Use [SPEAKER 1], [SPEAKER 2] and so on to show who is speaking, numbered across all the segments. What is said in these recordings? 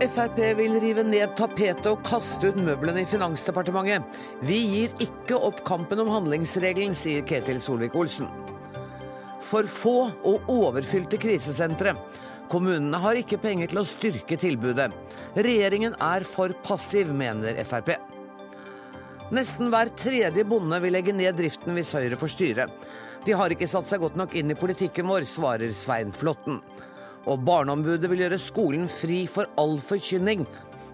[SPEAKER 1] Frp vil rive ned tapetet og kaste ut møblene i Finansdepartementet. Vi gir ikke opp kampen om handlingsregelen, sier Ketil Solvik-Olsen. For få og overfylte krisesentre. Kommunene har ikke penger til å styrke tilbudet. Regjeringen er for passiv, mener Frp. Nesten hver tredje bonde vil legge ned driften hvis Høyre får styre. De har ikke satt seg godt nok inn i politikken vår, svarer Svein Flåtten. Og Barneombudet vil gjøre skolen fri for all forkynning.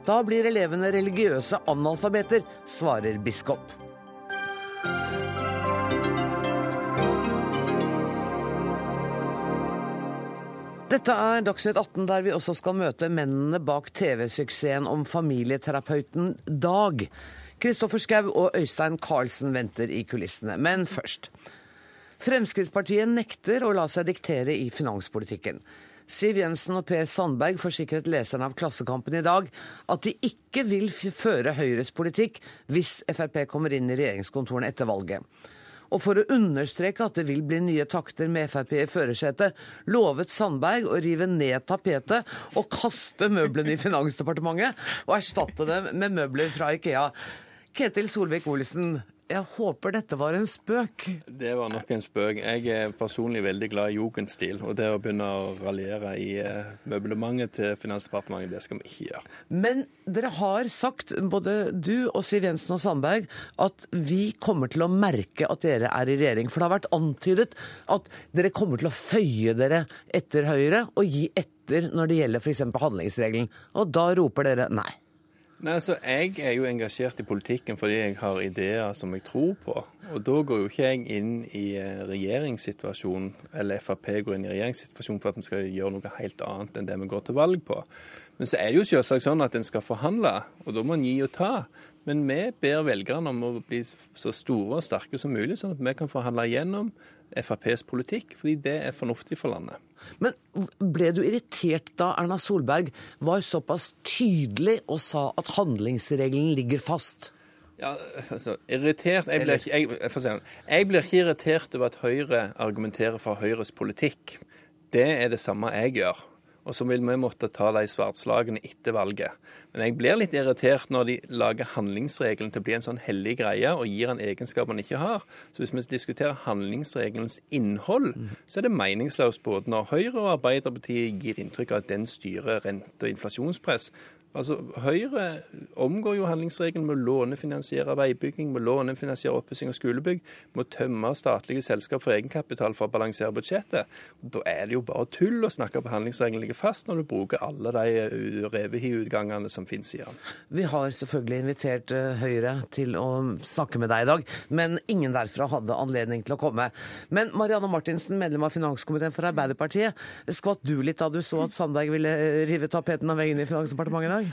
[SPEAKER 1] Da blir elevene religiøse analfabeter, svarer biskop. Dette er Dagsnytt 18, der vi også skal møte mennene bak TV-suksessen om familieterapeuten Dag. Kristoffer Schou og Øystein Carlsen venter i kulissene. Men først. Fremskrittspartiet nekter å la seg diktere i finanspolitikken. Siv Jensen og Per Sandberg forsikret leserne av Klassekampen i dag at de ikke vil føre Høyres politikk hvis Frp kommer inn i regjeringskontorene etter valget. Og for å understreke at det vil bli nye takter med Frp i førersetet, lovet Sandberg å rive ned tapetet og kaste møblene i Finansdepartementet og erstatte dem med møbler fra Ikea. Ketil Solvik-Olsen, jeg håper dette var en spøk?
[SPEAKER 2] Det var nok en spøk. Jeg er personlig veldig glad i jugendstil. Og det å begynne å raljere i eh, møblementet til Finansdepartementet, det skal vi ikke gjøre.
[SPEAKER 1] Men dere har sagt, både du og Siv Jensen og Sandberg, at vi kommer til å merke at dere er i regjering. For det har vært antydet at dere kommer til å føye dere etter Høyre og gi etter når det gjelder f.eks. handlingsregelen. Og da roper dere nei.
[SPEAKER 2] Nei, altså, Jeg er jo engasjert i politikken fordi jeg har ideer som jeg tror på. Og Da går jo ikke jeg inn i eh, regjeringssituasjonen, eller Frp går inn i regjeringssituasjonen for at vi skal gjøre noe helt annet enn det vi går til valg på. Men så er det jo selvsagt sånn at en skal forhandle, og da må en gi og ta. Men vi ber velgerne om å bli så store og sterke som mulig, sånn at vi kan forhandle igjennom FrPs politikk, fordi det er fornuftig for landet.
[SPEAKER 1] Men ble du irritert da Erna Solberg var såpass tydelig og sa at handlingsregelen ligger fast?
[SPEAKER 2] Ja, altså, irritert jeg blir, jeg, jeg, jeg blir ikke irritert over at Høyre argumenterer for Høyres politikk. Det er det samme jeg gjør. Og så vil vi måtte ta de svartslagene etter valget. Men jeg blir litt irritert når de lager handlingsregelen til å bli en sånn hellig greie og gir en egenskap man ikke har. Så hvis vi diskuterer handlingsregelens innhold, så er det meningsløst både når Høyre og Arbeiderpartiet gir inntrykk av at den styrer rente- og inflasjonspress, Altså, Høyre omgår jo handlingsregelen med å lånefinansiere veibygging, med å lånefinansiere oppussing av skolebygg, med å tømme statlige selskap for egenkapital for å balansere budsjettet. Da er det jo bare tull å snakke på handlingsregelen ligger fast, når du bruker alle de eh, revehiutgangene som finnes i den.
[SPEAKER 1] Vi har selvfølgelig invitert eh, Høyre til å snakke med deg i dag, men ingen derfra hadde anledning til å komme. Men Marianne Martinsen, medlem av finanskomiteen for Arbeiderpartiet, skvatt du litt da du så at Sandberg ville eh, rive tapeten av veggen i Finansdepartementet i dag?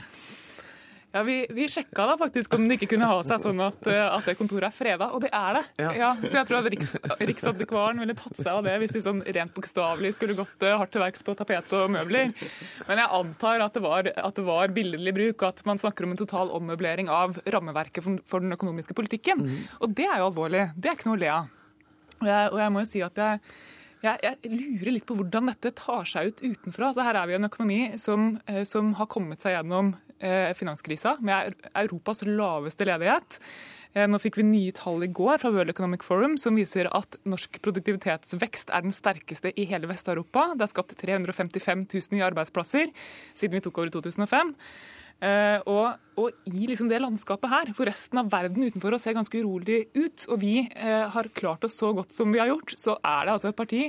[SPEAKER 3] Ja, Vi, vi sjekka da faktisk om det ikke kunne ha seg sånn at, eh, at det kontoret er freda, og det er det. Ja. Ja, så jeg tror at Riks, Riksadvokaten ville tatt seg av det hvis de sånn rent bokstavelig skulle gått eh, hardt til verks på tapet og møbler. Men jeg antar at det var, at det var billedlig bruk, at man snakker om en total ommøblering av rammeverket for, for den økonomiske politikken. Mm. Og det er jo alvorlig. Det er ikke noe å le av. Og jeg må jo si at jeg jeg, jeg, lurer litt på hvordan dette tar seg ut utenfra. Altså, her er vi i en økonomi som, eh, som har kommet seg gjennom eh, finanskrisa med Europas laveste ledighet. Eh, nå fikk vi nye tall i går fra World Economic Forum som viser at norsk produktivitetsvekst er den sterkeste i hele Vest-Europa. Det er skapt 355 000 nye arbeidsplasser siden vi tok over i 2005. Uh, og, og, i liksom det landskapet her, hvor resten av verden utenfor oss ser ganske urolig ut, og vi uh, har klart oss så godt som vi har gjort, så er det altså et parti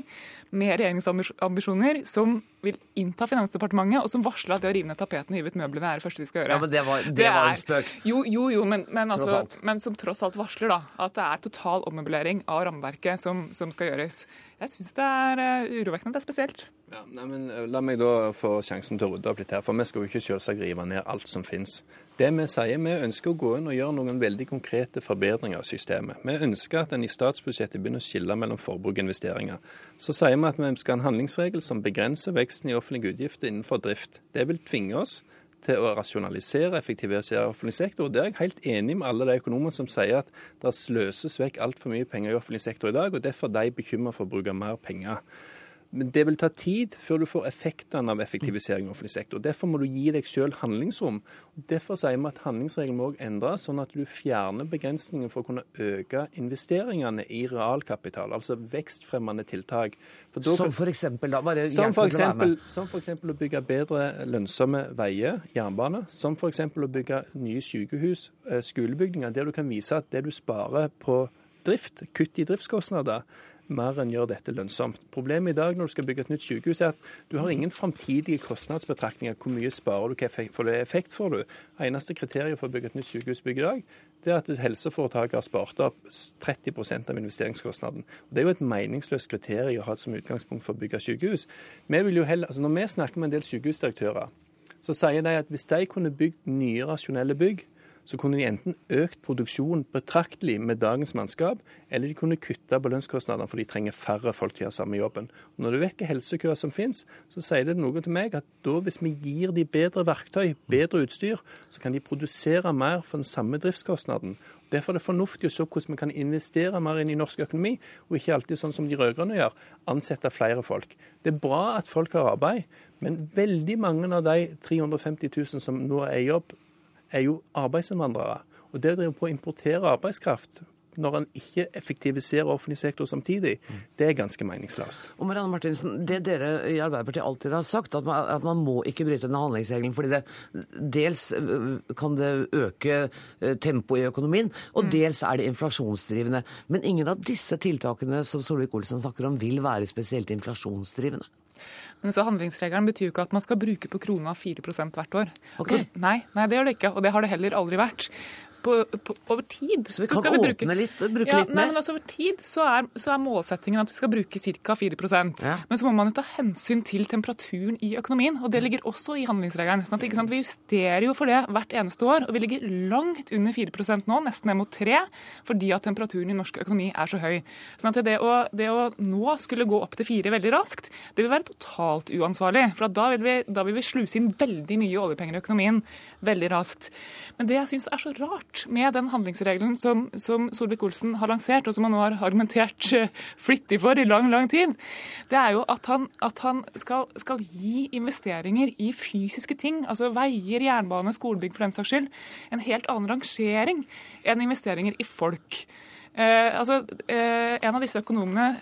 [SPEAKER 3] med regjeringsambisjoner som vil innta Finansdepartementet, og som varsler at det å rive ned tapetene og hive ut møblene er det første de skal gjøre.
[SPEAKER 1] Ja, Men det var, det det var en spøk.
[SPEAKER 3] Jo, jo, jo men, men, altså, men, som tross alt varsler da, at det er total ommøblering av rammeverket som, som skal gjøres. Jeg syns det er uh, urovekkende. Det er spesielt.
[SPEAKER 2] Ja, nei, men uh, La meg da få sjansen til å rydde opp litt her, for vi skal jo ikke selvsagt rive ned alt som finnes. Det Vi sier, vi ønsker å gå inn og gjøre noen veldig konkrete forbedringer av systemet. Vi ønsker at en i statsbudsjettet begynner å skille mellom forbruk og investeringer. Så sier vi at vi skal ha en handlingsregel som begrenser veksten i offentlige utgifter innenfor drift. Det vil tvinge oss til å rasjonalisere effektivisere offentlig sektor. Og Der er jeg helt enig med alle de økonomer som sier at det sløses vekk altfor mye penger i offentlig sektor i dag, og derfor er de bekymret for å bruke mer penger. Men det vil ta tid før du får effektene av effektivisering i offentlig sektor. Derfor må du gi deg selv handlingsrom. Derfor sier vi at handlingsregelen må endres, sånn at du fjerner begrensningen for å kunne øke investeringene i realkapital, altså vekstfremmende tiltak.
[SPEAKER 1] For som for eksempel, da? Bare
[SPEAKER 2] som for eksempel, som for eksempel å bygge bedre lønnsomme veier, jernbane. Som f.eks. å bygge nye sykehus, eh, skolebygninger, der du kan vise at det du sparer på drift, kutt i driftskostnader, mer enn gjør dette lønnsomt. Problemet i dag når du skal bygge et nytt sykehus, er at du har ingen framtidige kostnadsbetraktninger. Hvor mye sparer du, det effekt får du? Eneste kriteriet for å bygge et nytt sykehusbygg i dag, det er at helseforetaket har spart opp 30% av investeringskostnaden. Det er jo et meningsløst kriterium å ha som utgangspunkt for å bygge sykehus. Vi heller, altså når vi snakker med en del sykehusdirektører, så sier de at hvis de kunne bygd nye rasjonelle bygg, så kunne de enten økt produksjonen betraktelig med dagens mannskap, eller de kunne kutta på lønnskostnadene for de trenger færre folk til å gjøre samme jobben. Og når du vet hvilke helsekøer som finnes, så sier det noe til meg at da hvis vi gir de bedre verktøy, bedre utstyr, så kan de produsere mer for den samme driftskostnaden. Derfor er det fornuftig å se hvordan vi kan investere mer inn i norsk økonomi, og ikke alltid sånn som de rød-grønne gjør, ansette flere folk. Det er bra at folk har arbeid, men veldig mange av de 350 000 som nå er i jobb, er jo arbeidsinnvandrere. Og det å drive på å importere arbeidskraft når en ikke effektiviserer offentlig sektor samtidig, det er ganske meningsløst.
[SPEAKER 1] Og Marianne Martinsen, Det dere i Arbeiderpartiet alltid har sagt, at man, at man må ikke bryte denne handlingsregelen, fordi det dels øh, kan det øke øh, tempoet i økonomien, og mm. dels er det inflasjonsdrivende. Men ingen av disse tiltakene som Solvik-Olsen snakker om, vil være spesielt inflasjonsdrivende.
[SPEAKER 3] Men så Handlingsregelen betyr jo ikke at man skal bruke på krona 4% hvert år.
[SPEAKER 1] Okay.
[SPEAKER 3] Så, nei, nei, det gjør det ikke, og det har det heller aldri vært på, på, over tid
[SPEAKER 1] Så vi kan åpne bruke, litt, bruke
[SPEAKER 3] ja,
[SPEAKER 1] litt mer?
[SPEAKER 3] Nei, men altså Over tid så er, så er målsettingen at vi skal bruke ca. 4 ja. Men så må man jo ta hensyn til temperaturen i økonomien, og det ligger også i handlingsregelen. sånn at Vi justerer jo for det hvert eneste år, og vi ligger langt under 4 nå, nesten ned mot 3 fordi at temperaturen i norsk økonomi er så høy. Sånn at det å, det å nå skulle gå opp til 4 veldig raskt, det vil være totalt uansvarlig. For da vil, vi, da vil vi sluse inn veldig mye oljepenger i økonomien veldig raskt. Men det jeg syns er så rart, med den handlingsregelen som, som Solvik-Olsen har lansert, og som han nå har argumentert eh, flittig for i lang, lang tid, det er jo at han, at han skal, skal, gi investeringer i fysiske ting, altså veier, jernbane, skolebygg for den saks skyld, en helt annen rangering enn investeringer i folk. Eh, altså, eh, en av disse økonomene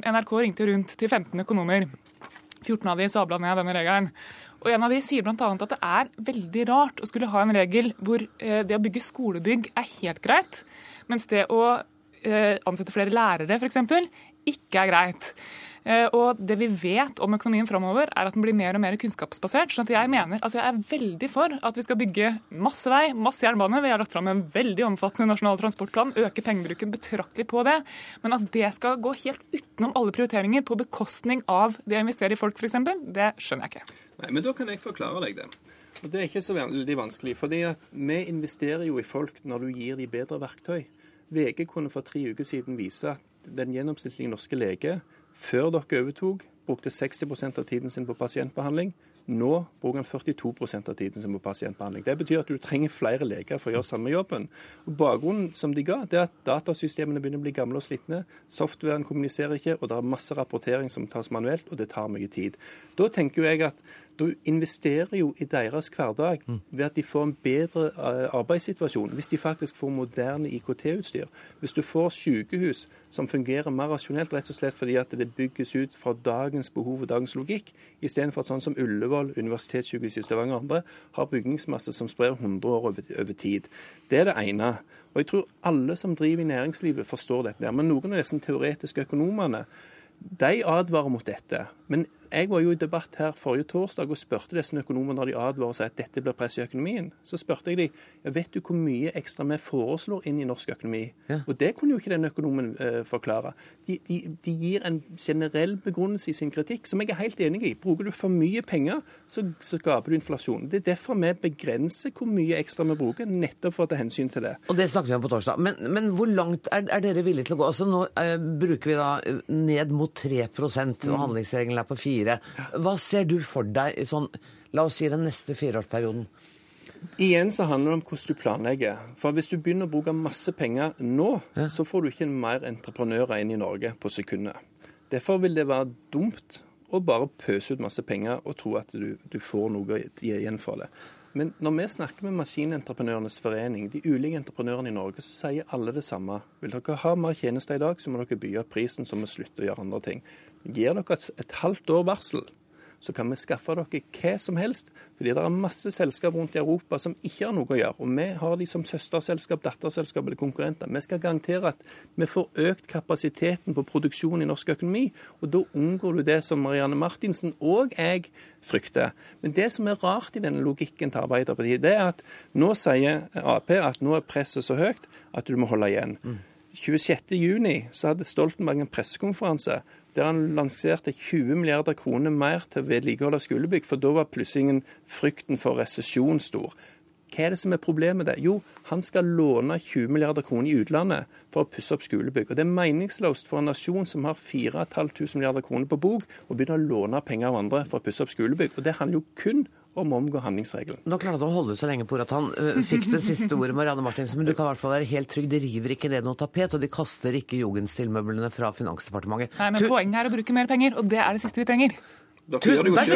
[SPEAKER 3] NRK ringte rundt til 15 økonomer. 14 av de sabla ned denne regelen. Og En av de sier bl.a. at det er veldig rart å skulle ha en regel hvor eh, det å bygge skolebygg er helt greit, mens det å eh, ansette flere lærere f.eks. ikke er greit. Eh, og det vi vet om økonomien framover, er at den blir mer og mer kunnskapsbasert. sånn at jeg mener, altså jeg er veldig for at vi skal bygge masse vei, masse jernbane. Vi har lagt fram en veldig omfattende nasjonal transportplan, øke pengebruken betraktelig på det. Men at det skal gå helt utenom alle prioriteringer på bekostning av det å investere i folk, f.eks., det skjønner jeg ikke.
[SPEAKER 2] Nei, men Da kan jeg forklare deg det. Og Det er ikke så veldig vanskelig. fordi Vi investerer jo i folk når du gir dem bedre verktøy. VG kunne for tre uker siden vise at den gjennomsnittlige norske lege før dere overtok, brukte 60% av tiden sin på pasientbehandling. Nå bruker han 42% av tiden sin på pasientbehandling. Det betyr at du trenger flere leger for å gjøre samme jobben. Og Bakgrunnen som de ga, det er at datasystemene begynner å bli gamle og slitne. Softwaren kommuniserer ikke, og det er masse rapportering som tas manuelt, og det tar mye tid. Da tenker jeg at du investerer jo i deres hverdag ved at de får en bedre eh, arbeidssituasjon. Hvis de faktisk får moderne IKT-utstyr. Hvis du får sykehus som fungerer mer rasjonelt, rett og slett fordi at det bygges ut fra dagens behov og dagens logikk, istedenfor at sånn som Ullevål, Universitetssykehuset i Stavanger og andre har bygningsmasse som sprer 100 år over, over tid. Det er det ene. Og jeg tror alle som driver i næringslivet forstår dette. Men noen av disse teoretiske økonomene de advarer mot dette. Men jeg var jo i debatt her forrige torsdag og spurte disse økonomene når de advarer seg at dette blir press i økonomien. Så spurte jeg de vet du hvor mye ekstra vi foreslår inn i norsk økonomi. Ja. Og det kunne jo ikke den økonomen eh, forklare. De, de, de, gir en generell begrunnelse i sin kritikk, som jeg er helt enig i. Bruker du for mye penger, så, så skaper du inflasjon. Det er derfor vi begrenser hvor mye ekstra vi bruker, nettopp for å ta hensyn til det.
[SPEAKER 1] Og det snakket vi om på torsdag. Men, men hvor langt er, er, dere villige til å gå? Altså Nå eh, bruker vi da ned mot 3 og mm. handlingsregelen er på 4 fire. Hva ser du for deg i sånn, la oss si den neste fireårsperioden?
[SPEAKER 2] Igjen så handler det om hvordan du planlegger. For Hvis du begynner å bruke masse penger nå, ja. så får du ikke mer entreprenører inn i Norge på sekundet. Derfor vil det være dumt å bare pøse ut masse penger og tro at du, du får noe igjen for det. Men når vi snakker med Maskinentreprenørenes forening, de ulike entreprenørene i Norge, så sier alle det samme. Vil dere ha mer tjenester i dag, så må dere by opp prisen, så vi slutte å gjøre andre ting. Gir dere et, halvt år varsel, så kan vi skaffe dere hva som helst. Fordi det er masse selskap rundt i Europa som ikke har noe å gjøre. Og vi har de som søsterselskap, datterselskap eller konkurrenter. Vi skal garantere at vi får økt kapasiteten på produksjon i norsk økonomi. Og da unngår du det som Marianne Martinsen og jeg frykter. Men det som er rart i denne logikken til Arbeiderpartiet, det er at nå sier Ap at nå er presset så høyt at du må holde igjen. Mm. 26.6 så hadde Stoltenberg en pressekonferanse der han lanserte 20 milliarder kroner mer til vedlikehold av skolebygg, for da var plutselig frykten for resesjon stor. Hva er det som er problemet med det? Jo, han skal låne 20 milliarder kroner i utlandet for å pusse opp skolebygg. Og Det er meningsløst for en nasjon som har 4500 milliarder kroner på bok, å begynne å låne penger av andre for å pusse opp skolebygg. Og Det handler jo kun om å omgå handlingsregelen.
[SPEAKER 1] Nå klarte han å holde så lenge på at han uh, fikk det siste ordet, Marianne Martinsen, men du kan i hvert fall være helt trygg. De river ikke ned noe tapet, og de kaster ikke jugendstilmøblene fra Finansdepartementet.
[SPEAKER 3] Nei, men tu Poenget er å bruke mer penger, og det er det siste vi trenger.
[SPEAKER 1] Tusen takk.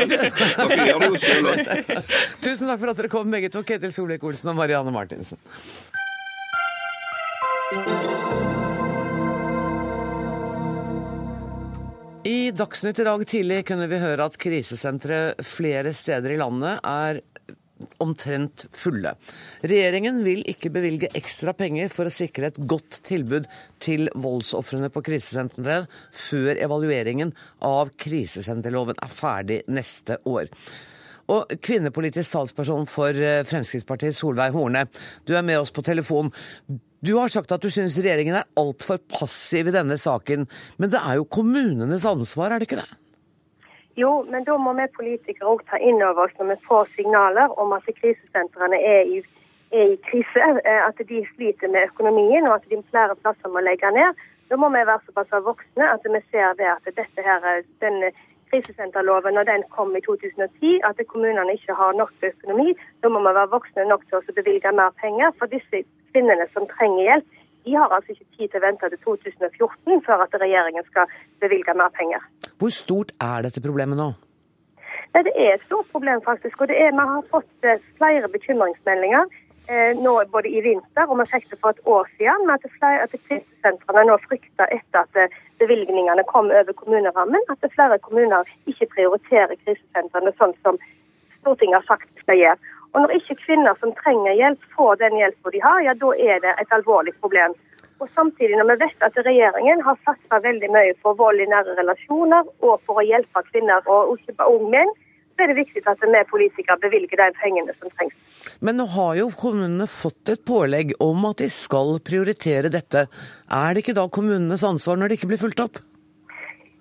[SPEAKER 1] Tusen takk for at dere kom, begge to. Ketil Solvik-Olsen og Marianne Martinsen. I Dagsnytt i dag tidlig kunne vi høre at krisesentre flere steder i landet er omtrent fulle. Regjeringen vil ikke bevilge ekstra penger for å sikre et godt tilbud til voldsofrene på krisesentrene før evalueringen av krisesenterloven er ferdig neste år. Og kvinnepolitisk talsperson for Fremskrittspartiet, Solveig Horne, du er med oss på telefon. Du har sagt at du syns regjeringen er altfor passiv i denne saken. Men det er jo kommunenes ansvar, er det ikke det?
[SPEAKER 4] Jo, men da må vi politikere òg ta inn over oss når vi får signaler om at krisesentrene er i, er i krise, eh, at de sliter med økonomien og at de flere plasser må legge ned. Da må vi være såpass voksne at vi ser det at dette her, den krisesenterloven når den kom i 2010, at kommunene ikke har nok økonomi. Da må vi være voksne nok til å bevilge mer penger. For disse kvinnene som trenger hjelp, de har altså ikke tid til å vente til 2014 før at regjeringen skal bevilge mer penger.
[SPEAKER 1] Hvor stort er dette problemet nå?
[SPEAKER 4] Nei, Det er et stort problem, faktisk. og det er, Vi har fått eh, flere bekymringsmeldinger eh, nå både i vinter, og vi det for et år siden, med at, flere, at krisesentrene nå frykter etter at eh, bevilgningene kom over kommunerammen, at flere kommuner ikke prioriterer krisesentrene sånn som Stortinget har sagt de skal gjøre. Og når ikke kvinner som trenger hjelp, får den hjelpa de har, ja da er det et alvorlig problem. Og samtidig når vi vet at regjeringen har satsa veldig mye på vold i nære relasjoner og for å hjelpe kvinner og ikke bare unge menn, så er det viktig at vi politikere bevilger de pengene som trengs.
[SPEAKER 1] Men nå har jo kommunene fått et pålegg om at de skal prioritere dette. Er det ikke da kommunenes ansvar når det ikke blir fulgt opp?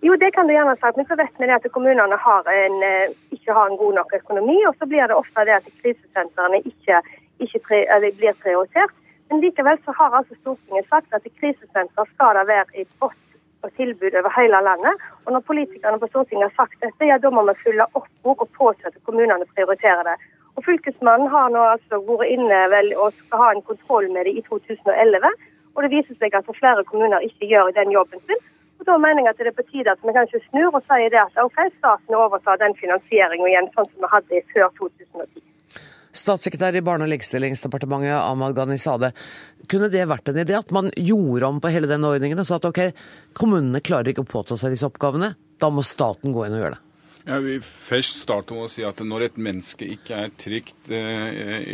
[SPEAKER 4] Jo, det kan du gjerne si. Men så vet vi at kommunene har en, eh, ikke har en god nok økonomi. Og så blir det ofte det at krisesentrene ikke, ikke pre, blir prioritert. Men likevel så har altså Stortinget sagt at krisesentre skal det være et godt tilbud over hele landet. Og når politikerne på Stortinget har sagt dette, ja da må vi fylle opp og påse at kommunene prioriterer det. Og Fylkesmannen har nå altså vært inne vel, og skal ha en kontroll med det i 2011. Og det viser seg at flere kommuner ikke gjør den jobben sin. Og Da mener jeg at det er på tide at vi kanskje snur og sier det at ok, staten overtar den finansieringen igjen, sånn som vi hadde før 2010.
[SPEAKER 1] Statssekretær i Barne- og likestillingsdepartementet Ahmad Ghanizade, kunne det vært en idé at man gjorde om på hele denne ordningen og sa at ok, kommunene klarer ikke å påta seg disse oppgavene, da må staten gå inn og gjøre det?
[SPEAKER 5] Jeg vil først starte med å si at når et menneske ikke er trygt eh,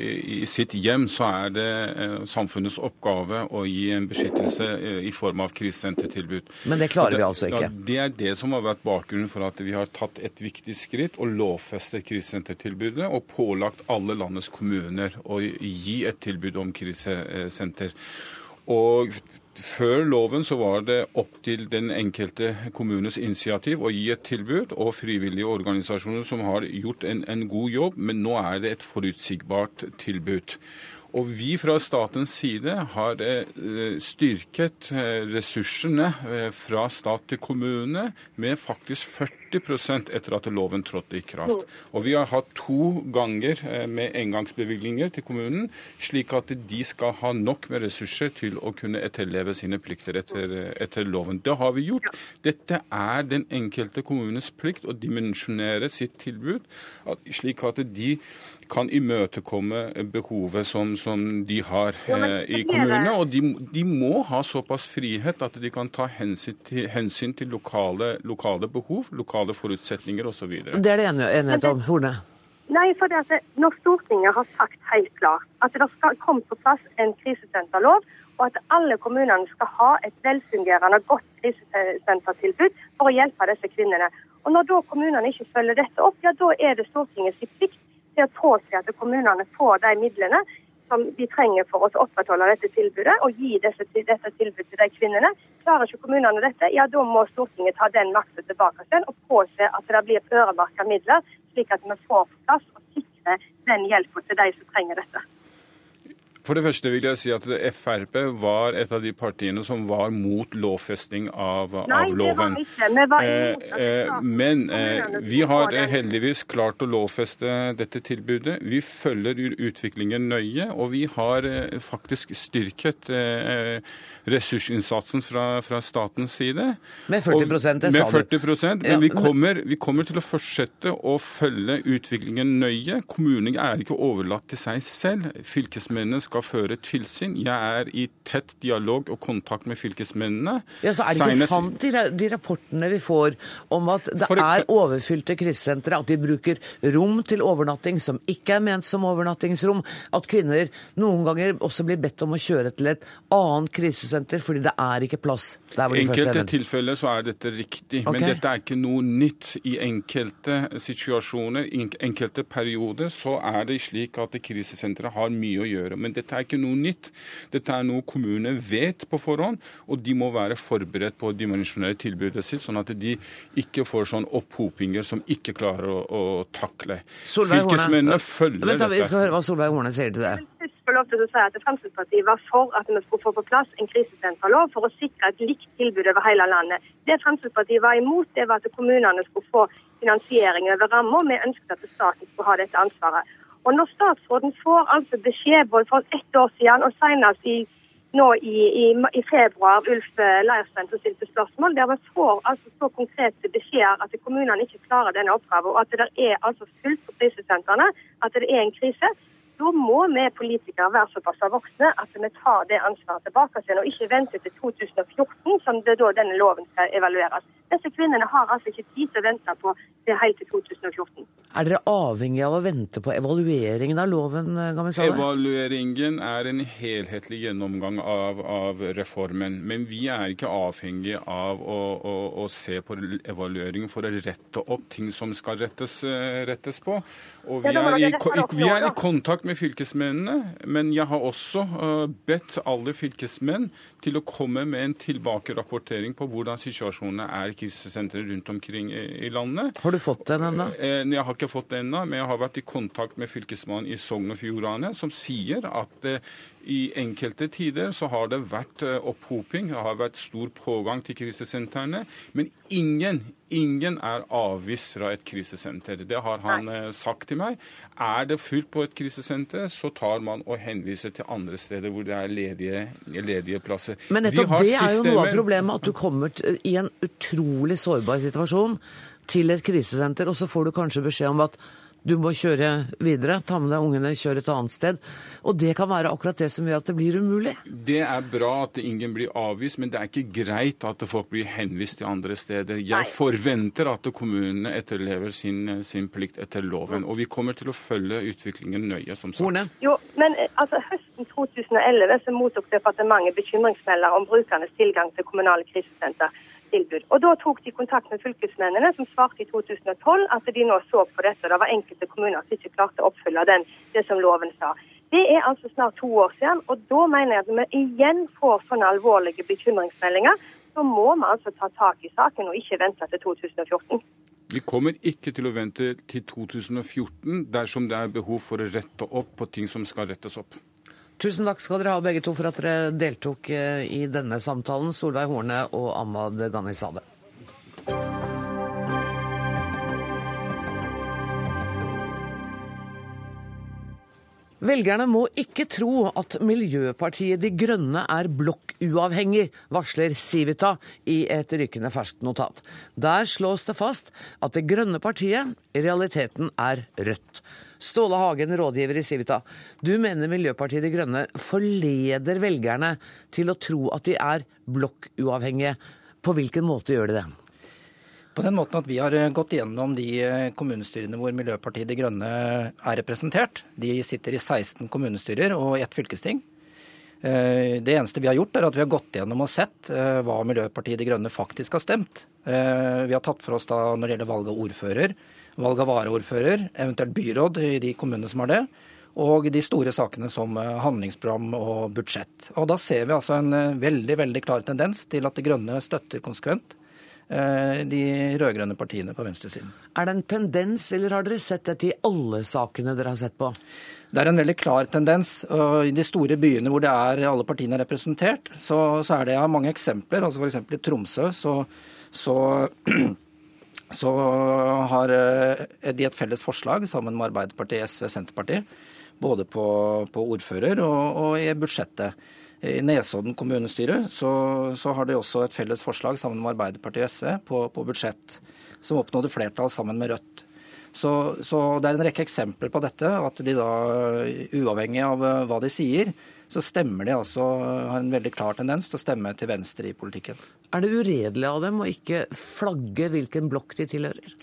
[SPEAKER 5] i sitt hjem, så er det eh, samfunnets oppgave å gi en beskyttelse eh, i form av krisesentertilbud.
[SPEAKER 1] Men det klarer det, vi altså ikke?
[SPEAKER 5] Ja, det er det som har vært bakgrunnen for at vi har tatt et viktig skritt og lovfestet krisesentertilbudet og pålagt alle landets kommuner å gi et tilbud om krisesenter. Og før loven så var det opp til den enkelte kommunes initiativ å gi et tilbud, og frivillige organisasjoner som har gjort en, en god jobb, men nå er det et forutsigbart tilbud. Og vi fra statens side har eh, styrket eh, ressursene eh, fra stat til kommune med faktisk 40% etter at loven trådte i kraft. Og vi har hatt to ganger med engangsbevilgninger til kommunen, slik at de skal ha nok med ressurser til å kunne etterleve sine plikter etter, etter loven. Det har vi gjort. Dette er den enkelte kommunes plikt å dimensjonere sitt tilbud, slik at de kan imøtekomme behovet som, som de har eh, i kommunene. Og de, de, må ha såpass frihet at de kan ta hensyn til, hensyn til lokale, lokale, behov, lokale forutsetninger osv.
[SPEAKER 1] Det er det enighet om. Horne?
[SPEAKER 4] Nei, for det at når Stortinget har sagt helt klart at det skal komme på plass en krisesenterlov, og at alle kommunene skal ha et velfungerende og godt krisesentertilbud for å hjelpe disse kvinnene. Og Når da kommunene ikke følger dette opp, ja da er det Stortingets plikt til å påse at kommunene får de midlene som de trenger for å opprettholde dette tilbudet og gi dette, dette tilbudet til de kvinnene. Klarer ikke kommunene dette, ja da må Stortinget ta den makten tilbake igjen og påse at det blir øremerka midler, slik at vi får på plass og sikrer den hjelpen til de som trenger dette.
[SPEAKER 5] For det første vil jeg si at Frp var et av de partiene som var mot lovfesting av, Nei, av loven.
[SPEAKER 4] Det var ikke. Vi var imot
[SPEAKER 5] eh, eh, men eh, vi har heldigvis klart å lovfeste dette tilbudet. Vi følger utviklingen nøye, og vi har eh, faktisk styrket eh, ressursinnsatsen fra, fra, statens side.
[SPEAKER 1] Med 40 det sa
[SPEAKER 5] du. Med 40 Men vi kommer, vi kommer til å fortsette å følge utviklingen nøye. Kommunene er ikke overlatt til seg selv. Fylkesmennene skal skal føre tilsyn. Jeg er i tett dialog og kontakt med fylkesmennene.
[SPEAKER 1] Ja, så Er det ikke Senest... sant i de rapportene vi får om at det er overfylte krisesentre, at de bruker rom til overnatting som ikke er ment som overnattingsrom, at kvinner noen ganger også blir bedt om å kjøre til et annet krisesenter fordi det er ikke plass der hvor
[SPEAKER 5] de først er enkelte tilfeller så er dette riktig, okay. men dette er ikke noe nytt. I enkelte situasjoner, i enkelte perioder, så er det slik at krisesenteret har mye å gjøre. Men det dette er ikke noe nytt. Dette er noe kommunene vet på forhånd, og de må være forberedt på å dimensjonere tilbudet sitt, sånn at de ikke får sånn opphopinger som ikke klarer å, å takle. Fylkesmennene følger
[SPEAKER 1] Vent, da, Vi skal høre hva Solveig Horne sier til det
[SPEAKER 4] få lov til å si at Fremskrittspartiet var for at vi skulle få på plass en krisesenterlov for å sikre et likt tilbud over hele landet. Det Fremskrittspartiet var imot, det var at kommunene skulle få finansiering over ramma. Vi ønsket at staten skulle ha dette ansvaret. Og når statsråden får altså beskjed både for ett år siden og senest i, nå i, i, i februar, Ulf Leirstein som stilte spørsmål, der vi får altså så konkrete beskjeder at kommunene ikke klarer denne oppgaven, og at det er altså fullt på krisesentrene, at det er en krise, da må vi politikere være såpass voksne at vi tar det ansvaret tilbake igjen, og ikke vente til 2014, som det da denne loven skal evalueres. Disse kvinnene har altså ikke tid til å vente på det helt til 2014.
[SPEAKER 1] Er dere avhengig av å vente på evalueringen av loven? Gamisale?
[SPEAKER 5] Evalueringen er en helhetlig gjennomgang av, av, reformen. Men vi er ikke avhengig av å, å, å, se på evalueringen for å rette opp ting som skal rettes, rettes på. Og vi er, i, vi er i kontakt med fylkesmennene, men jeg har også uh, bedt alle fylkesmenn til å komme med en tilbakerapportering på hvordan situasjonen er i krisesentre rundt omkring i, landet.
[SPEAKER 1] Har du fått den ennå?
[SPEAKER 5] Eh, jeg har ikke fått den ennå, men jeg har vært i kontakt med fylkesmannen i Sogn og Fjordane, som sier at eh, i enkelte tider så har det vært eh, opphoping, det har vært stor pågang til krisesentrene. Men ingen, ingen er avvist fra et krisesenter. Det har han Nei. Eh, sagt til meg. Er det fullt på et krisesenter, så tar man og henviser til andre steder hvor det er ledige, ledige plasser.
[SPEAKER 1] Men nettopp det er jo noe av problemet, at du kommer i en utrolig sårbar situasjon til et krisesenter, og så får du kanskje beskjed om at du må kjøre videre, ta med deg ungene, kjøre et annet sted. Og det kan være akkurat det som gjør at det blir umulig.
[SPEAKER 5] Det er bra at ingen blir avvist, men det er ikke greit at folk blir henvist til andre steder. Jeg Nei. forventer at kommunene etterlever sin, sin, plikt etter loven. Og vi kommer til å følge utviklingen nøye, som sagt.
[SPEAKER 4] Jo, men eh, altså, Høsten 2011 så mottok departementet bekymringsmelder om brukernes tilgang til kommunale krisesenter tilbud. Og Da tok de kontakt med fylkesmennene, som svarte i 2012 at de nå så på dette. Det var enkelte kommuner som ikke klarte å oppfylle den, det som loven sa. Det er altså snart to år siden, og da mener jeg at vi igjen får sånne alvorlige bekymringsmeldinger, så må vi altså ta tak i saken og ikke vente til 2014.
[SPEAKER 5] Vi kommer ikke til å vente til 2014 dersom det er behov for å rette opp på ting som skal rettes opp.
[SPEAKER 1] Tusen takk skal dere ha begge to for at dere deltok eh, i denne samtalen, Solveig Horne og Ahmad Ghanizadeh. Velgerne må ikke tro at Miljøpartiet De Grønne er blokkuavhengig, varsler Civita i et rykende ferskt notat. Der slås det fast at Det grønne partiet i realiteten er rødt. Ståle Hagen, rådgiver i Civita. Du mener Miljøpartiet De Grønne forleder velgerne til å tro at de er blokkuavhengige. På hvilken måte gjør de det?
[SPEAKER 6] På den måten at Vi har eh, gått gjennom de eh, kommunestyrene hvor Miljøpartiet De Grønne er representert. De sitter i 16 kommunestyrer og ett fylkesting. Eh, det eneste vi har gjort, er at vi har gått gjennom og sett hva Miljøpartiet De Grønne faktisk har stemt. Vi har tatt for oss da når det gjelder valg av ordfører, valg av varaordfører, eventuelt byråd i de kommunene som har det, og de store sakene som handlingsprogram og budsjett. Og Da ser vi altså en veldig veldig klar tendens til at De Grønne støtter konsekvent Eh, de rød-grønne partiene på venstresiden.
[SPEAKER 1] Er det en tendens, eller har dere sett dette i alle sakene dere har sett på?
[SPEAKER 6] Det er en veldig klar tendens. og I de store byene hvor det er alle partiene er representert, så, så er det jeg har mange eksempler. altså F.eks. i Tromsø så, så, så har eh, de et felles forslag sammen med Arbeiderpartiet, SV, Senterpartiet. Både på, på ordfører og, og i budsjettet. I Nesodden kommunestyre så, så, har de også et felles forslag sammen med Arbeiderpartiet og SV på, på budsjett, som oppnådde flertall sammen med Rødt. Så, så, det er en rekke eksempler på dette, at de da, uavhengig av eh, hva de sier, så stemmer de altså, har en veldig klar tendens til å stemme til venstre i politikken.
[SPEAKER 1] Er det uredelig av dem å ikke flagge hvilken blokk de tilhører?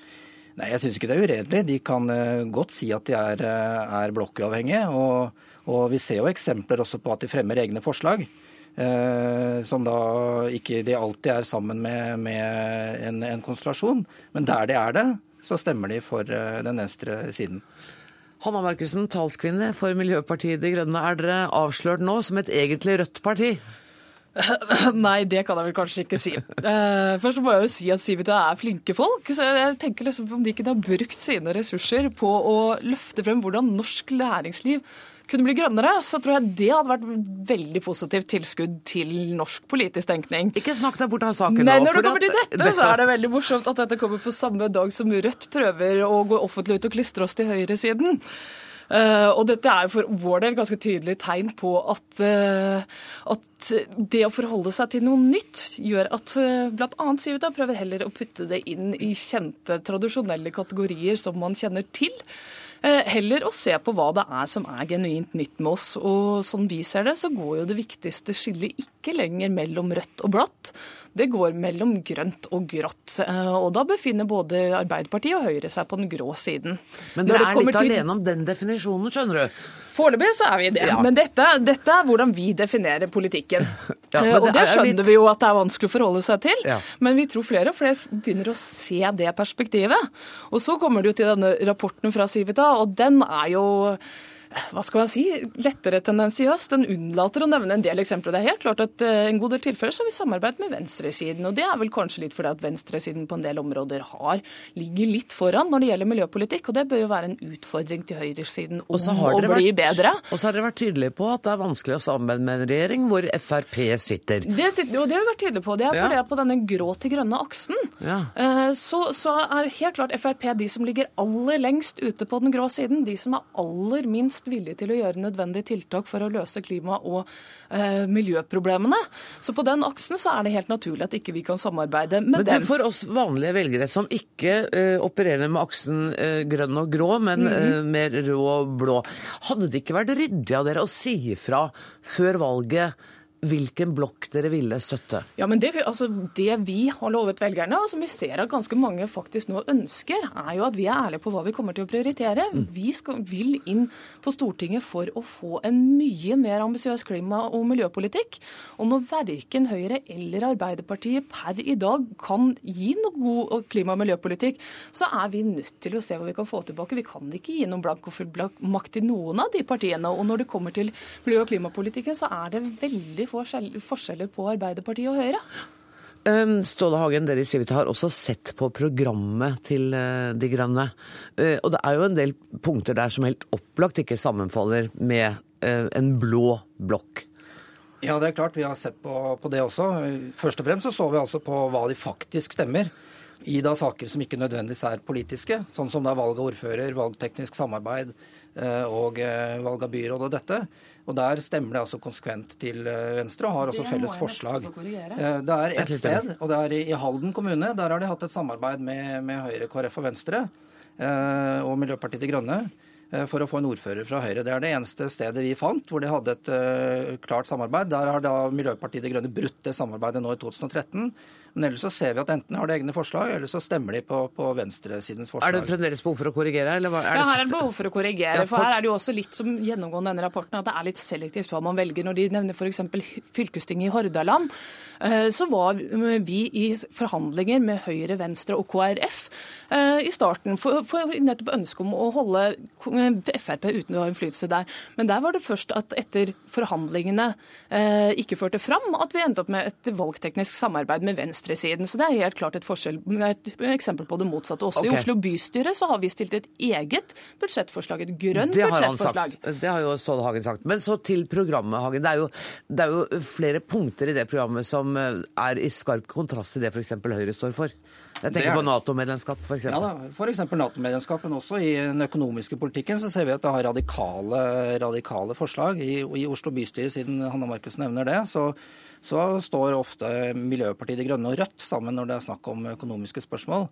[SPEAKER 6] Nei, jeg syns ikke det er uredelig. De kan uh, godt si at de er, uh, er blokkuavhengige. og og vi ser jo eksempler også på at de fremmer egne forslag. Eh, som da ikke de alltid er sammen med, med en, en, konstellasjon. Men der de er det, så stemmer de for eh, den venstre siden.
[SPEAKER 1] Hanna Markussen, talskvinne for Miljøpartiet De Grønne. Er dere avslørt nå som et egentlig rødt parti?
[SPEAKER 7] Nei, det kan jeg vel kanskje ikke si. Uh, først må jeg jo si at Civita er flinke folk. så jeg tenker liksom Om de ikke har brukt sine ressurser på å løfte frem hvordan norsk læringsliv kunne bli grønnere, så tror jeg det hadde vært veldig positivt tilskudd til norsk politisk tenkning.
[SPEAKER 1] Ikke snakk deg bort av saken
[SPEAKER 7] Nei, Når det kommer til dette, så er det veldig morsomt at dette kommer på samme dag som Rødt prøver å gå offentlig ut og klistre oss til høyresiden. Uh, og dette er for vår del ganske tydelig tegn på at, uh, at det å forholde seg til noe nytt gjør at uh, bl.a. Civita prøver heller å putte det inn i kjente, tradisjonelle kategorier som man kjenner til. Eh, heller å se på hva det er som er genuint nytt med oss. Og sånn vi ser det, så går jo det viktigste skillet ikke lenger mellom rødt og blatt. Det går mellom grønt og grått. Eh, og da befinner både Arbeiderpartiet og Høyre seg på den grå siden.
[SPEAKER 1] Men dere er litt til... alene om den definisjonen, skjønner du.
[SPEAKER 7] Foreløpig så er vi det. Ja. Men dette, dette, er hvordan vi definerer politikken. Ja, det og det skjønner litt... vi jo at det er vanskelig å forholde seg til. Ja. Men vi tror flere og flere begynner å se det perspektivet. Og så kommer det jo til denne rapporten fra Civita, og den er jo hva skal man si, lettere tendensiøs. Den unnlater å nevne en del eksempler. Det er helt klart at eh, en god del tilfeller så har vi samarbeidet med venstresiden. Og det er vel kanskje litt fordi at venstresiden på en del områder har, ligger litt foran når det gjelder miljøpolitikk. Og det bør jo være en utfordring til høyresiden om å bli vært, bedre.
[SPEAKER 1] Og så har dere vært tydelige på at det er vanskelig å samarbeide med en regjering hvor Frp sitter.
[SPEAKER 7] Det, jo, det har vi vært tydelige på. Det er fordi ja. på denne grå til grønne aksen ja. Eh, så, så er helt klart Frp de som ligger aller lengst ute på den grå siden. De som er aller minst mest villige til å gjøre nødvendige tiltak for å løse klima- og eh, miljøproblemene. Så på den aksen så er det helt naturlig at ikke vi kan samarbeide med
[SPEAKER 1] men dem. For oss vanlige velgere som ikke eh, opererer med aksen eh, grønn og grå, men mm -hmm. mer rød og blå, hadde det ikke vært ryddig av dere å si ifra før valget hvilken blokk dere ville støtte?
[SPEAKER 7] Ja, men det, altså, det, vi har lovet velgerne, og som vi ser at ganske mange faktisk nå ønsker, er jo at vi er ærlige på hva vi kommer til å prioritere. Mm. Vi skal, vil inn på Stortinget for å få en mye mer ambisiøs klima- og miljøpolitikk. Og når verken Høyre eller Arbeiderpartiet per i dag kan gi noe god klima- og miljøpolitikk, så er vi nødt til å se hva vi kan få tilbake. Vi kan ikke gi noen blank og full makt til noen av de partiene. Og når det kommer til miljø- og klimapolitikken, så er det veldig forskjeller på Arbeiderpartiet og Høyre.
[SPEAKER 1] Um, Ståle Hagen, dere i Civita har også sett på programmet til uh, De Grønne. Uh, og det er jo en del punkter der som helt opplagt ikke sammenfaller med uh, en blå blokk.
[SPEAKER 6] Ja, det er klart. Vi har sett på, på, det også. Først og fremst så, så vi altså på hva de faktisk stemmer i da saker som ikke nødvendigvis er politiske, sånn som da valg av ordfører, valgteknisk samarbeid og valg av byråd og dette. Og Der stemmer det altså konsekvent til eh, Venstre, og har også felles forslag. Eh, det er ett sted, og det er i Halden kommune. Der har de hatt et samarbeid med, med Høyre, KrF og Venstre eh, og Miljøpartiet De Grønne for å få en ordfører fra Høyre. Det er det eneste stedet vi fant hvor de hadde et klart samarbeid. Der har da Miljøpartiet De Grønne brutt det samarbeidet nå i 2013. Men ellers så ser vi at enten har de egne forslag, eller så stemmer de på, på venstresidens forslag.
[SPEAKER 1] Er det fremdeles behov for å korrigere? Eller
[SPEAKER 7] hva, ja, her er det behov for å korrigere. Ja, for her er det jo også litt som gjennomgående denne rapporten, at det er litt selektivt hva man velger. Når de nevner f.eks. fylkestinget i Hordaland, eh, så var vi i forhandlinger med Høyre, Venstre og KrF eh, i starten for, for nettopp ønsket om å holde Frp uten å ha innflytelse der. Men der var det først at etter forhandlingene eh, ikke førte fram, at vi endte opp med et valgteknisk samarbeid med Venstre venstresiden. Så det er helt klart et, forskjell, et eksempel på det motsatte. Også okay. i Oslo bystyre så har vi stilt et eget budsjettforslag, et grønt det budsjettforslag.
[SPEAKER 1] Det har jo Ståle Hagen sagt. Men så til programmet, Hagen. Det er, jo, det er jo flere punkter i det programmet som eh, er i skarp kontrast til det f.eks. Høyre står for. Jeg tenker på Nato-medlemskap, f.eks.
[SPEAKER 6] Ja, f.eks. Nato-medlemskap. Men også i den økonomiske politikken så ser vi at det har radikale, radikale forslag. I, I, Oslo bystyre, siden Hanna Markus nevner det, så så står ofte Miljøpartiet De Grønne og Rødt sammen når det er snakk om økonomiske spørsmål.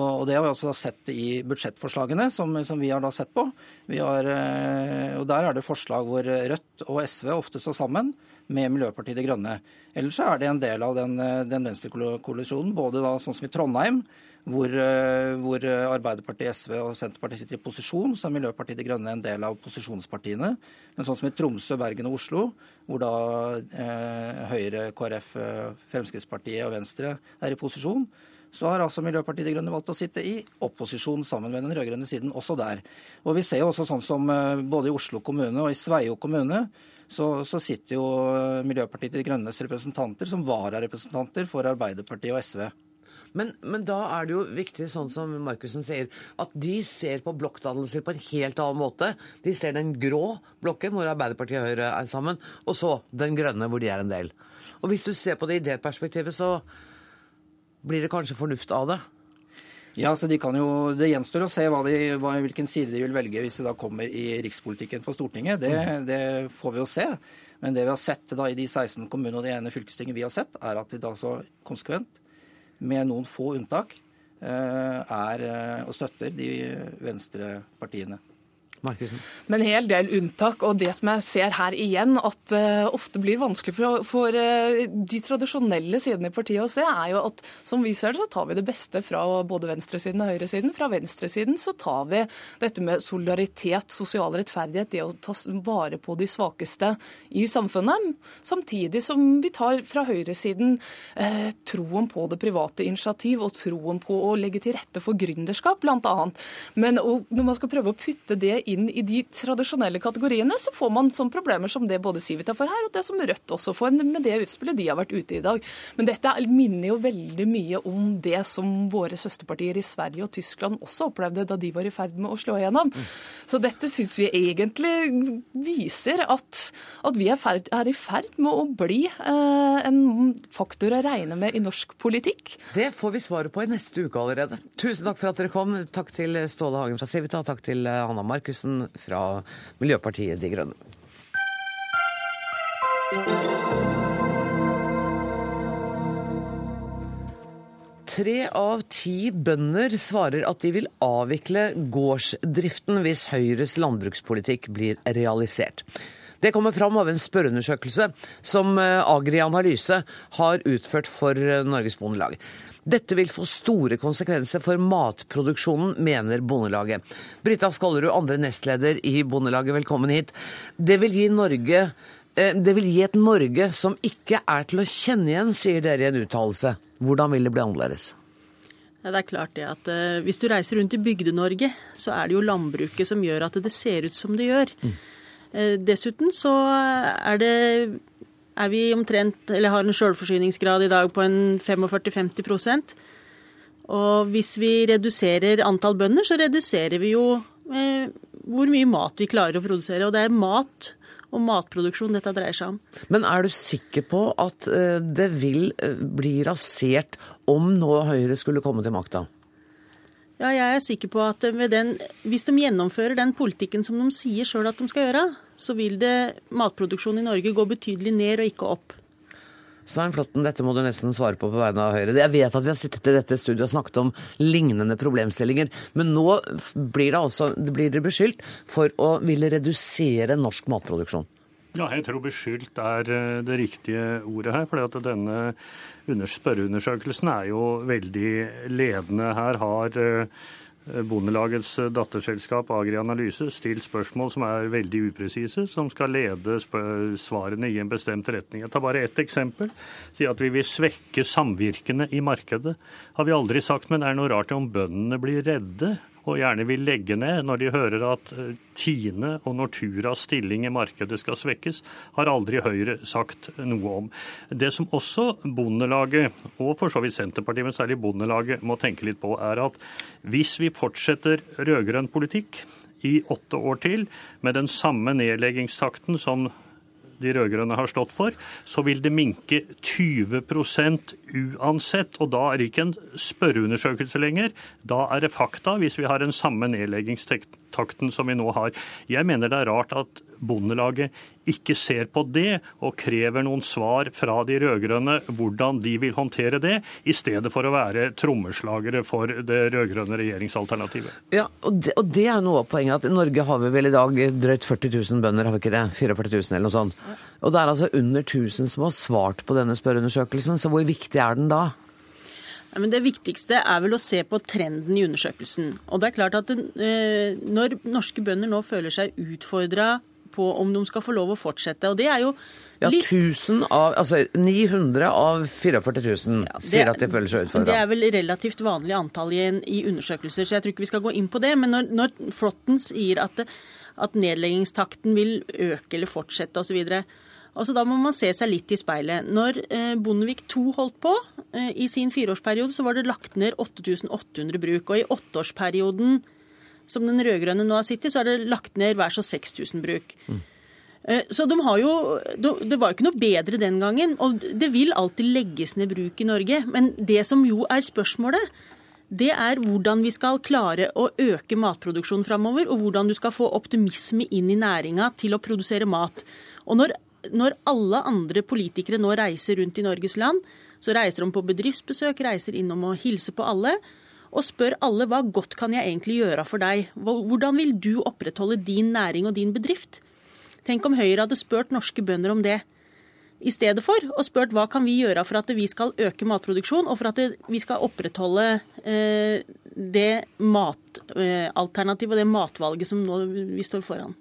[SPEAKER 6] Og Det har vi også sett i budsjettforslagene som, som vi har da sett på. Har, eh, og Der er det forslag hvor Rødt og SV ofte står sammen med Miljøpartiet De Grønne. Ellers er det en del av den, den venstrekoalisjonen, både da sånn som i Trondheim, hvor, eh, hvor, Arbeiderpartiet, SV og Senterpartiet sitter i posisjon, så er Miljøpartiet De Grønne en del av posisjonspartiene. Men sånn som i Tromsø, Bergen og Oslo, hvor da eh, Høyre, KrF, eh, Fremskrittspartiet og Venstre er i posisjon, så har altså Miljøpartiet De Grønne valgt å sitte i opposisjon sammen med den rød-grønne siden også der. Og vi ser jo også sånn som eh, både i Oslo kommune og i Sveio kommune, så, så sitter jo Miljøpartiet De Grønnes representanter som vararepresentanter for Arbeiderpartiet og SV.
[SPEAKER 1] Men, men, da er det jo viktig, sånn som Markussen sier, at de ser på blokkdannelser på en helt annen måte. De ser den grå blokken, hvor Arbeiderpartiet og Høyre er sammen, og så den grønne, hvor de er en del. Og hvis du ser på det i det perspektivet, så blir det kanskje fornuft av det?
[SPEAKER 6] Ja, så de kan jo, Det gjenstår å se hva de, hva, hvilken side de vil velge hvis de da kommer i rikspolitikken på Stortinget. Det, mm. det, får vi jo se. Men det vi har sett da i de 16 kommunene og det ene fylkestinget vi har sett, er at de da så konsekvent med noen få unntak, eh, er eh, og støtter de venstrepartiene.
[SPEAKER 7] Markusen. Men en hel del unntak. Og det som jeg ser her igjen, at uh, ofte blir vanskelig for, for uh, de tradisjonelle sidene i partiet å se, er jo at som vi ser det, så tar vi det beste fra både venstresiden og høyresiden. Fra venstresiden så tar vi dette med solidaritet, sosial rettferdighet, det å ta vare på de svakeste i samfunnet. Samtidig som vi tar fra høyresiden uh, troen på det private initiativ og troen på å legge til rette for gründerskap, bl.a. Men når man skal prøve å putte det inn i de tradisjonelle kategoriene, så får man sånne problemer som det både Civita får her, og det som Rødt også får med det utspillet de har vært ute i dag. Men dette minner jo veldig mye om det som våre søsterpartier i Sverige og Tyskland også opplevde da de var i ferd med å slå igjennom. Så dette syns vi egentlig viser at, at vi er, ferd, er, i ferd med å bli eh, en faktor å regne med i norsk politikk.
[SPEAKER 1] Det får vi svaret på i neste uke allerede. Tusen takk for at dere kom. Takk til Ståle Hagen fra Civita, takk til Hanna Markus Thoresen fra Miljøpartiet De Grønne. Tre av ti bønder svarer at de vil avvikle gårdsdriften hvis Høyres landbrukspolitikk blir realisert. Det kommer fram av en spørreundersøkelse som eh, Agri Analyse har utført for eh, Norges Bondelag. Dette vil få store konsekvenser for matproduksjonen, mener Bondelaget. Brita Skollerud, andre nestleder i Bondelaget, velkommen hit. Det vil gi Norge eh, det vil gi et Norge som ikke er til å kjenne igjen, sier dere i en uttalelse. Hvordan vil det bli annerledes?
[SPEAKER 8] Det er klart det at uh, Hvis du reiser rundt i Bygde-Norge, så er det jo landbruket som gjør at det ser ut som det gjør. Mm. Uh, dessuten så er det er vi omtrent, eller har en selvforsyningsgrad i dag på en 45-50% Og hvis vi reduserer antall bønder, så reduserer vi jo eh, hvor mye mat vi klarer å produsere. Og det er mat og matproduksjon dette dreier seg om.
[SPEAKER 1] Men er du sikker på at eh, det vil eh, bli rasert om nå Høyre skulle komme til makta?
[SPEAKER 8] Ja, jeg er sikker på at den, hvis de gjennomfører den politikken som de sier sjøl at de skal gjøre, så vil det matproduksjonen i Norge gå betydelig ned og ikke opp.
[SPEAKER 1] Svein Flåtten, dette må du nesten svare på på vegne av Høyre. Jeg vet at vi har sittet i dette studioet og snakket om lignende problemstillinger, men nå blir det altså, dere beskyldt for å ville redusere norsk matproduksjon.
[SPEAKER 9] Ja, jeg tror beskyldt er eh, det riktige ordet her. For denne spørreundersøkelsen er jo veldig ledende. Her har eh, Bondelagets datterselskap Agri Analyse stilt spørsmål som er veldig upresise, som skal lede svarene i en bestemt retning. Jeg tar bare ett eksempel. Si at vi vil svekke samvirkene i markedet. Har vi aldri sagt, men er det noe rart om bøndene blir redde og gjerne vil legge ned når de hører at eh, Tine og Norturas stilling i markedet skal svekkes, har aldri Høyre sagt noe om. Det som også Bondelaget, og for så vidt Senterpartiet, men særlig Bondelaget, må tenke litt på, er at hvis vi fortsetter rød-grønn politikk i åtte år til med den samme nedleggingstakten som de rød-grønne har stått for, så vil det minke 20% uansett. Og da er det ikke en spørreundersøkelse lenger. Da er det fakta, hvis vi har den samme nedleggingstakten som vi nå har. Jeg mener det er rart at Bondelaget ikke ser på det og krever noen svar fra de rød-grønne hvordan de vil håndtere det, i stedet for å være trommeslagere for det rød-grønne regjeringsalternativet.
[SPEAKER 1] Ja, og det, og det, er noe av poenget. at Norge har vi vel i dag drøyt 40 000 bønder, har vi ikke det? 44 000 eller noe sånt. Og det er altså under 1000 som har svart på denne spørreundersøkelsen, så hvor viktig er den da?
[SPEAKER 8] Ja, men det viktigste er vel å se på trenden i undersøkelsen. Og det er klart at eh, Når norske bønder nå føler seg utfordra på om de skal få lov å fortsette. Og det er jo
[SPEAKER 1] litt... Ja, 1000 av, altså 900 av 44 000 ja, sier at de føler seg utfordra.
[SPEAKER 8] Det er vel relativt vanlig antall i, i, undersøkelser, så jeg tror ikke vi skal gå inn på det. Men når, når Flåtten sier at, at, nedleggingstakten vil øke eller fortsette osv. Altså, da må man se seg litt i speilet. Når eh, Bondevik II holdt på eh, i sin fireårsperiode, så var det lagt ned 8800 bruk. Og i åtteårsperioden som den rød-grønne nå har sittet, så er det lagt ned hver så 6000 bruk. Mm. Så de har jo, Det var jo ikke noe bedre den gangen. Og det vil alltid legges ned bruk i Norge. Men det som jo er spørsmålet, det er hvordan vi skal klare å øke matproduksjonen framover, og hvordan du skal få optimisme inn i næringa til å produsere mat. Og når, når alle andre politikere nå reiser rundt i Norges land, så reiser de på bedriftsbesøk, reiser innom og hilser på alle og spør alle hva godt kan jeg egentlig gjøre for deg? Hvordan vil du opprettholde din næring og din bedrift? Tenk om Høyre hadde spurt norske bønder om det i stedet for, og spurt hva kan vi gjøre for at vi skal øke matproduksjon, og for at vi skal opprettholde eh, det matalternativet og det matvalget som nå vi står foran.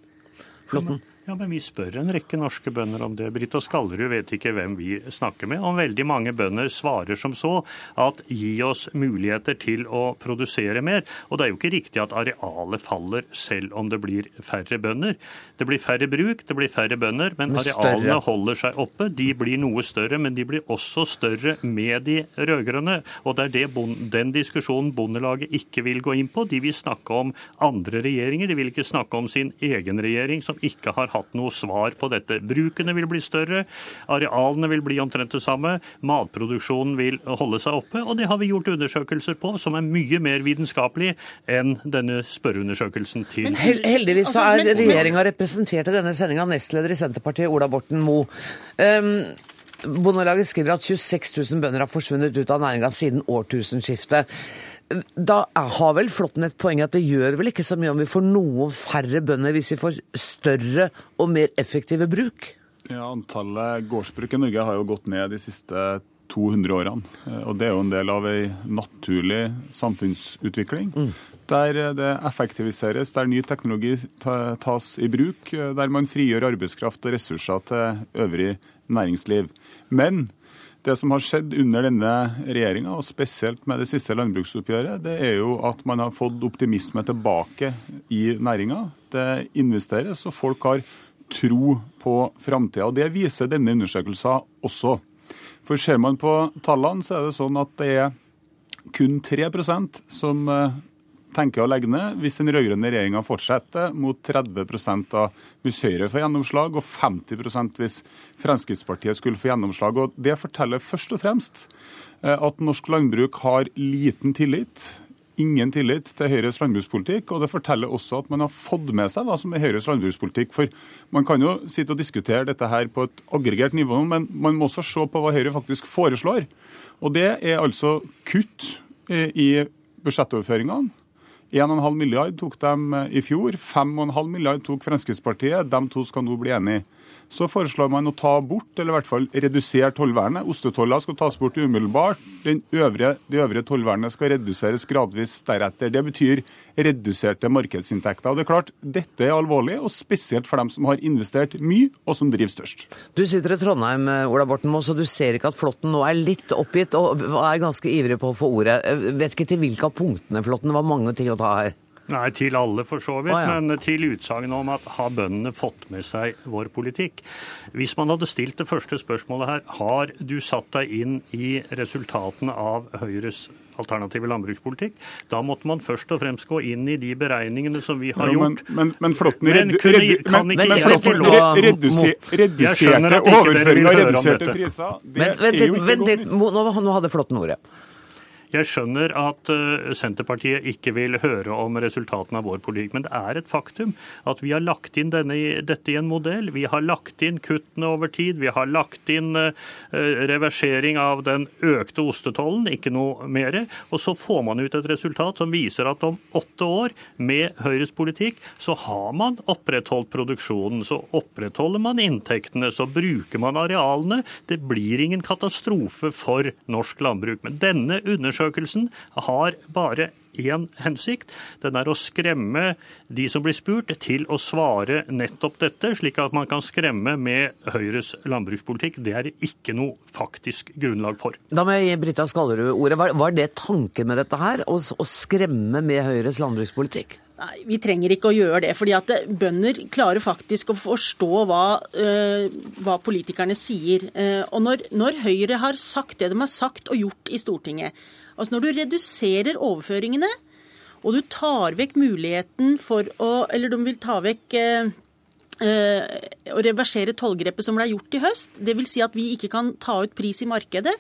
[SPEAKER 1] Flotten.
[SPEAKER 9] Ja, men Vi spør en rekke norske bønder om det. Britta Skallerud vet ikke hvem vi snakker med. Og veldig mange bønder svarer som så at gi oss muligheter til å produsere mer. Og det er jo ikke riktig at arealet faller selv om det blir færre bønder. Det blir færre bruk, det blir færre bønder, men, men arealene holder seg oppe. De blir noe større, men de blir også større med de rød-grønne. Og det er det, den diskusjonen Bondelaget ikke vil gå inn på. De vil snakke om andre regjeringer. De vil ikke snakke om sin egen regjering, som ikke har hatt hatt noe svar på dette. Brukene vil bli større, arealene vil bli omtrent det samme, matproduksjonen vil holde seg oppe. Og det har vi gjort undersøkelser på som er mye mer vitenskapelig enn denne spørreundersøkelsen til
[SPEAKER 1] men, Heldigvis så altså, er regjeringa representert i denne sendinga nestleder i Senterpartiet, Ola Borten Moe. Um, Bondelaget skriver at 26 000 bønder har forsvunnet ut av næringa siden årtusenskiftet da har vel Flåtten et poeng at det gjør vel ikke så mye om vi får noe færre bønder hvis vi får større og mer effektive bruk?
[SPEAKER 10] Ja, Antallet gårdsbruk i Norge har jo gått ned de siste 200 årene. Og det er jo en del av ei naturlig samfunnsutvikling. Mm. Der det effektiviseres, der ny teknologi tas i bruk, der man frigjør arbeidskraft og ressurser til øvrig næringsliv. Men det som har skjedd under denne regjeringa, og spesielt med det siste landbruksoppgjøret, det er jo at man har fått optimisme tilbake i næringa. Det investeres, og folk har tro på framtida. Det viser denne undersøkelsen også. For ser man på tallene, så er det sånn at det er kun 3% som eh, tenker å legge ned hvis den rød-grønne regjeringa fortsetter, mot 30 av hvis Høyre får gjennomslag, og 50% hvis Fremskrittspartiet skulle få gjennomslag. Og Det forteller først og fremst eh, at norsk landbruk har liten tillit ingen tillit til Høyres landbrukspolitikk, og det forteller også at man har fått med seg hva som er Høyres landbrukspolitikk. For man kan jo sitte og diskutere dette her på et aggregert nivå, men man må også se på hva Høyre faktisk foreslår. Og det er altså kutt eh, i budsjettoverføringene. 1,5 milliard tok de eh, i fjor, 5,5 milliard tok Fremskrittspartiet. De to skal nå bli enige. Så foreslår man å ta bort, eller i hvert fall redusere tollvernet. Ostetoller skal tas bort umiddelbart. Øvrige, de øvrige tollvernet skal reduseres gradvis deretter. Det betyr reduserte markedsinntekter. Og det er klart, Dette er alvorlig, og spesielt for dem som har investert mye, og som driver størst.
[SPEAKER 1] Du sitter i Trondheim, Ola Borten Moe, så du ser ikke at Flåtten nå er litt oppgitt og er ganske ivrig på å få ordet. Vet ikke til hvilke av punktene, Flåtten. Det var mange ting å ta her.
[SPEAKER 9] Nei, til alle for så vidt,
[SPEAKER 1] ah, ja.
[SPEAKER 9] men til utsagnet om at har bøndene fått med seg vår politikk? Hvis man hadde stilt det første spørsmålet her, har du satt deg inn i resultatene av Høyres alternative landbrukspolitikk. Da måtte man først og fremst gå inn i de beregningene som vi har gjort.
[SPEAKER 10] Men, men, men Flåtten reduserte overføringer og reduserte priser. Det
[SPEAKER 1] er jo ikke godt. Nå hadde Flåtten ordet.
[SPEAKER 9] Jeg skjønner at uh, Senterpartiet ikke vil høre om resultatene av vår politikk, men det er et faktum at vi har lagt inn denne, dette i en modell. Vi har lagt inn kuttene over tid. Vi har lagt inn uh, reversering av den økte ostetollen, ikke noe mer. Og så får man ut et resultat som viser at om åtte år med Høyres politikk, så har man opprettholdt produksjonen. Så opprettholder man inntektene, så bruker man arealene. Det blir ingen katastrofe for norsk landbruk. Men denne undersøkelsen Undersøkelsen har bare én hensikt. Den er å skremme de som blir spurt, til å svare nettopp dette, slik at man kan skremme med Høyres landbrukspolitikk. Det er det ikke noe faktisk grunnlag for.
[SPEAKER 1] Da må jeg gi Brita Skallerud ordet. Var, var det tanken med dette her? Å, skremme med Høyres landbrukspolitikk?
[SPEAKER 8] Nei, Vi trenger ikke å gjøre det. fordi at Bønder klarer faktisk å forstå hva, øh, hva politikerne sier. Uh, og når, når Høyre har sagt det de har sagt og gjort i Stortinget, Altså Når du reduserer overføringene, og du tar vekk muligheten for å Eller de vil ta vekk eh, eh, å reversere tollgrepet som ble gjort i høst. Dvs. Si at vi ikke kan ta ut pris i markedet.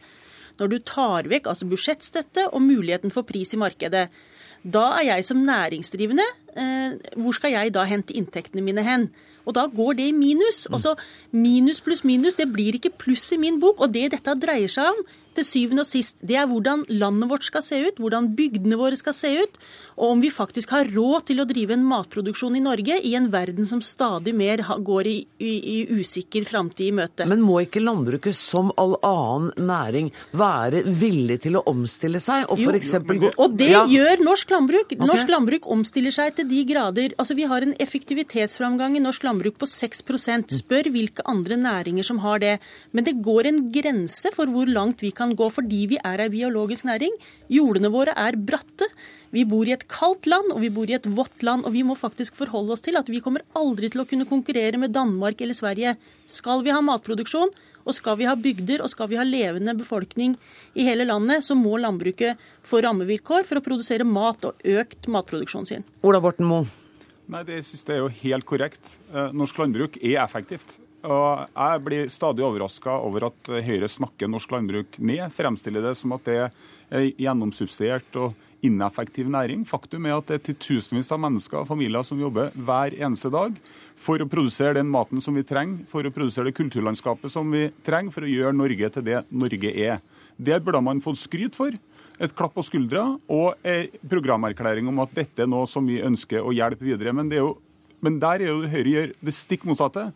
[SPEAKER 8] Når du tar vekk altså budsjettstøtte og muligheten for pris i markedet, da er jeg som næringsdrivende eh, Hvor skal jeg da hente inntektene mine hen? Og da går det i minus. Altså minus pluss minus, det blir ikke pluss i min bok. Og det dette dreier seg om, til syvende og sist, det er hvordan landet vårt skal se ut, hvordan bygdene våre skal se ut, og om vi faktisk har råd til å drive en matproduksjon i Norge i en verden som stadig mer går i, i, i usikker framtid i møte.
[SPEAKER 1] Men må ikke landbruket, som all annen næring, være villig til å omstille seg? Og, for eksempel,
[SPEAKER 8] gå... og det ja. gjør norsk landbruk. Okay. Norsk landbruk omstiller seg til de grader. Altså, Vi har en effektivitetsframgang i norsk landbruk på 6% Spør hvilke andre næringer som har det. Men det går en grense for hvor langt vi kan kan gå fordi vi er ei biologisk næring. Jordene våre er bratte. Vi bor i et kaldt land, og vi bor i et vått land. Og vi må faktisk forholde oss til at vi kommer aldri til å kunne konkurrere med Danmark eller Sverige. Skal vi ha matproduksjon, og skal vi ha bygder og skal vi ha levende befolkning i hele landet, så må landbruket få rammevilkår for å produsere mat og økt matproduksjonen sin.
[SPEAKER 1] Ola Borten Moe.
[SPEAKER 10] Nei, Det siste er jo helt korrekt. Eh, norsk landbruk er effektivt. Og jeg blir stadig overraska over at Høyre snakker norsk landbruk ned. Fremstiller det som at det er gjennomsubsidiert og ineffektiv næring. Faktum er at det er titusenvis av mennesker og familier som jobber hver eneste dag for å produsere den maten som vi trenger, for å produsere det kulturlandskapet som vi trenger, for å gjøre Norge til det Norge er. Det burde man fått skryt for. Et klapp på skuldra og en programerklæring om at dette er noe som vi ønsker å hjelpe videre. Men, jo, men der er jo Høyre gjør det stikk motsatte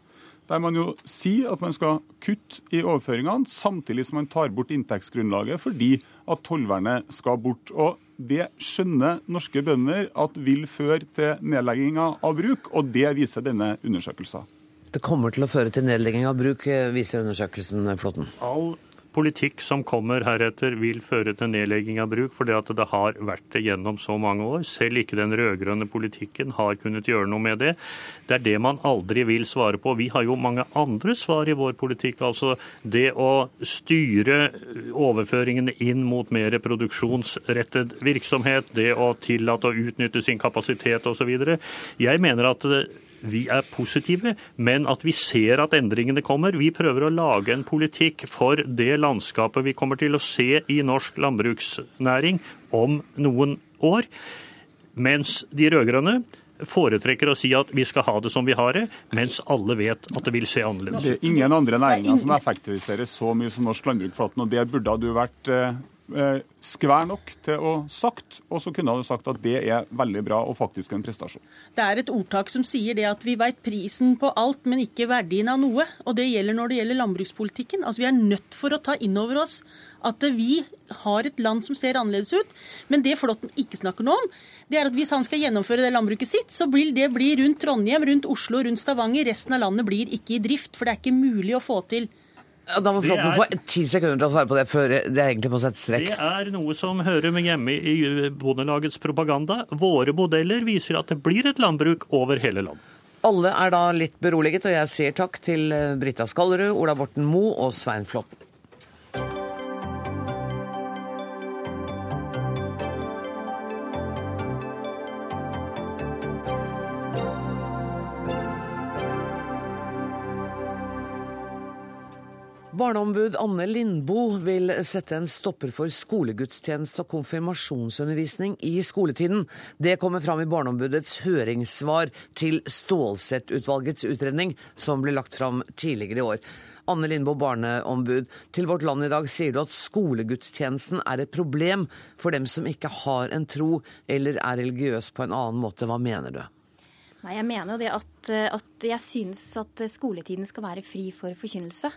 [SPEAKER 10] der man jo sier at man skal kutte i overføringene, samtidig som man tar bort inntektsgrunnlaget fordi at tollvernet skal bort. Og Det skjønner norske bønder at vil føre til nedlegginga av bruk, og det viser denne undersøkelsen.
[SPEAKER 1] Det kommer til å føre til nedlegging av bruk, viser undersøkelsen, Flåtten?
[SPEAKER 9] All politikk som kommer heretter vil føre til nedlegging av bruk, fordi at det har vært det gjennom så mange år. Selv ikke den rød-grønne politikken har kunnet gjøre noe med det. Det er det man aldri vil svare på. Vi har jo mange andre svar i vår politikk. Altså det å styre overføringene inn mot mer produksjonsrettet virksomhet, det å tillate å utnytte sin kapasitet osv. Jeg mener at vi er positive, men at vi ser at endringene kommer. Vi prøver å lage en politikk for det landskapet vi kommer til å se i norsk landbruksnæring om noen år. Mens de rød-grønne foretrekker å si at vi skal ha det som vi har det, mens alle vet at det vil se annerledes
[SPEAKER 10] ut. Det er ingen andre næringer som effektiviserer så mye som norsk landbruk, Flaten, og det burde du vært eh, skvær nok til å sagt, og så kunne du sagt at det er veldig bra og faktisk en prestasjon.
[SPEAKER 8] Det er et ordtak som sier det at vi veit prisen på alt, men ikke verdien av noe. Og det gjelder når det gjelder landbrukspolitikken. Altså Vi er nødt for å ta inn over oss at vi har et land som ser annerledes ut. Men det Flåtten ikke snakker noe om, det er at hvis han skal gjennomføre det landbruket sitt, så vil det bli rundt Trondheim, rundt Oslo, rundt Stavanger. Resten av landet blir ikke i drift, for det er ikke mulig å få til.
[SPEAKER 1] Ja, da må Flåtten få ti sekunder til å svare på det før det er egentlig på sett strekk.
[SPEAKER 9] Det er noe som hører med hjemme i Bondelagets propaganda. Våre modeller viser at det blir et landbruk over hele landet.
[SPEAKER 1] Alle er da litt beroliget, og jeg sier takk til eh, Brita Skallerud, Ola Borten Moe og Svein Flåtten. Barneombud Anne Lindboe vil sette en stopper for skolegudstjeneste og konfirmasjonsundervisning i skoletiden. Det kommer fram i Barneombudets høringssvar til Stålsett-utvalgets utredning, som ble lagt fram tidligere i år. Anne Lindboe, barneombud. Til Vårt Land i dag sier du at skolegudstjenesten er et problem for dem som ikke har en tro eller er religiøs på en annen måte. Hva mener du?
[SPEAKER 11] Nei, Jeg mener jo det at, at jeg synes at skoletiden skal være fri for forkynnelse.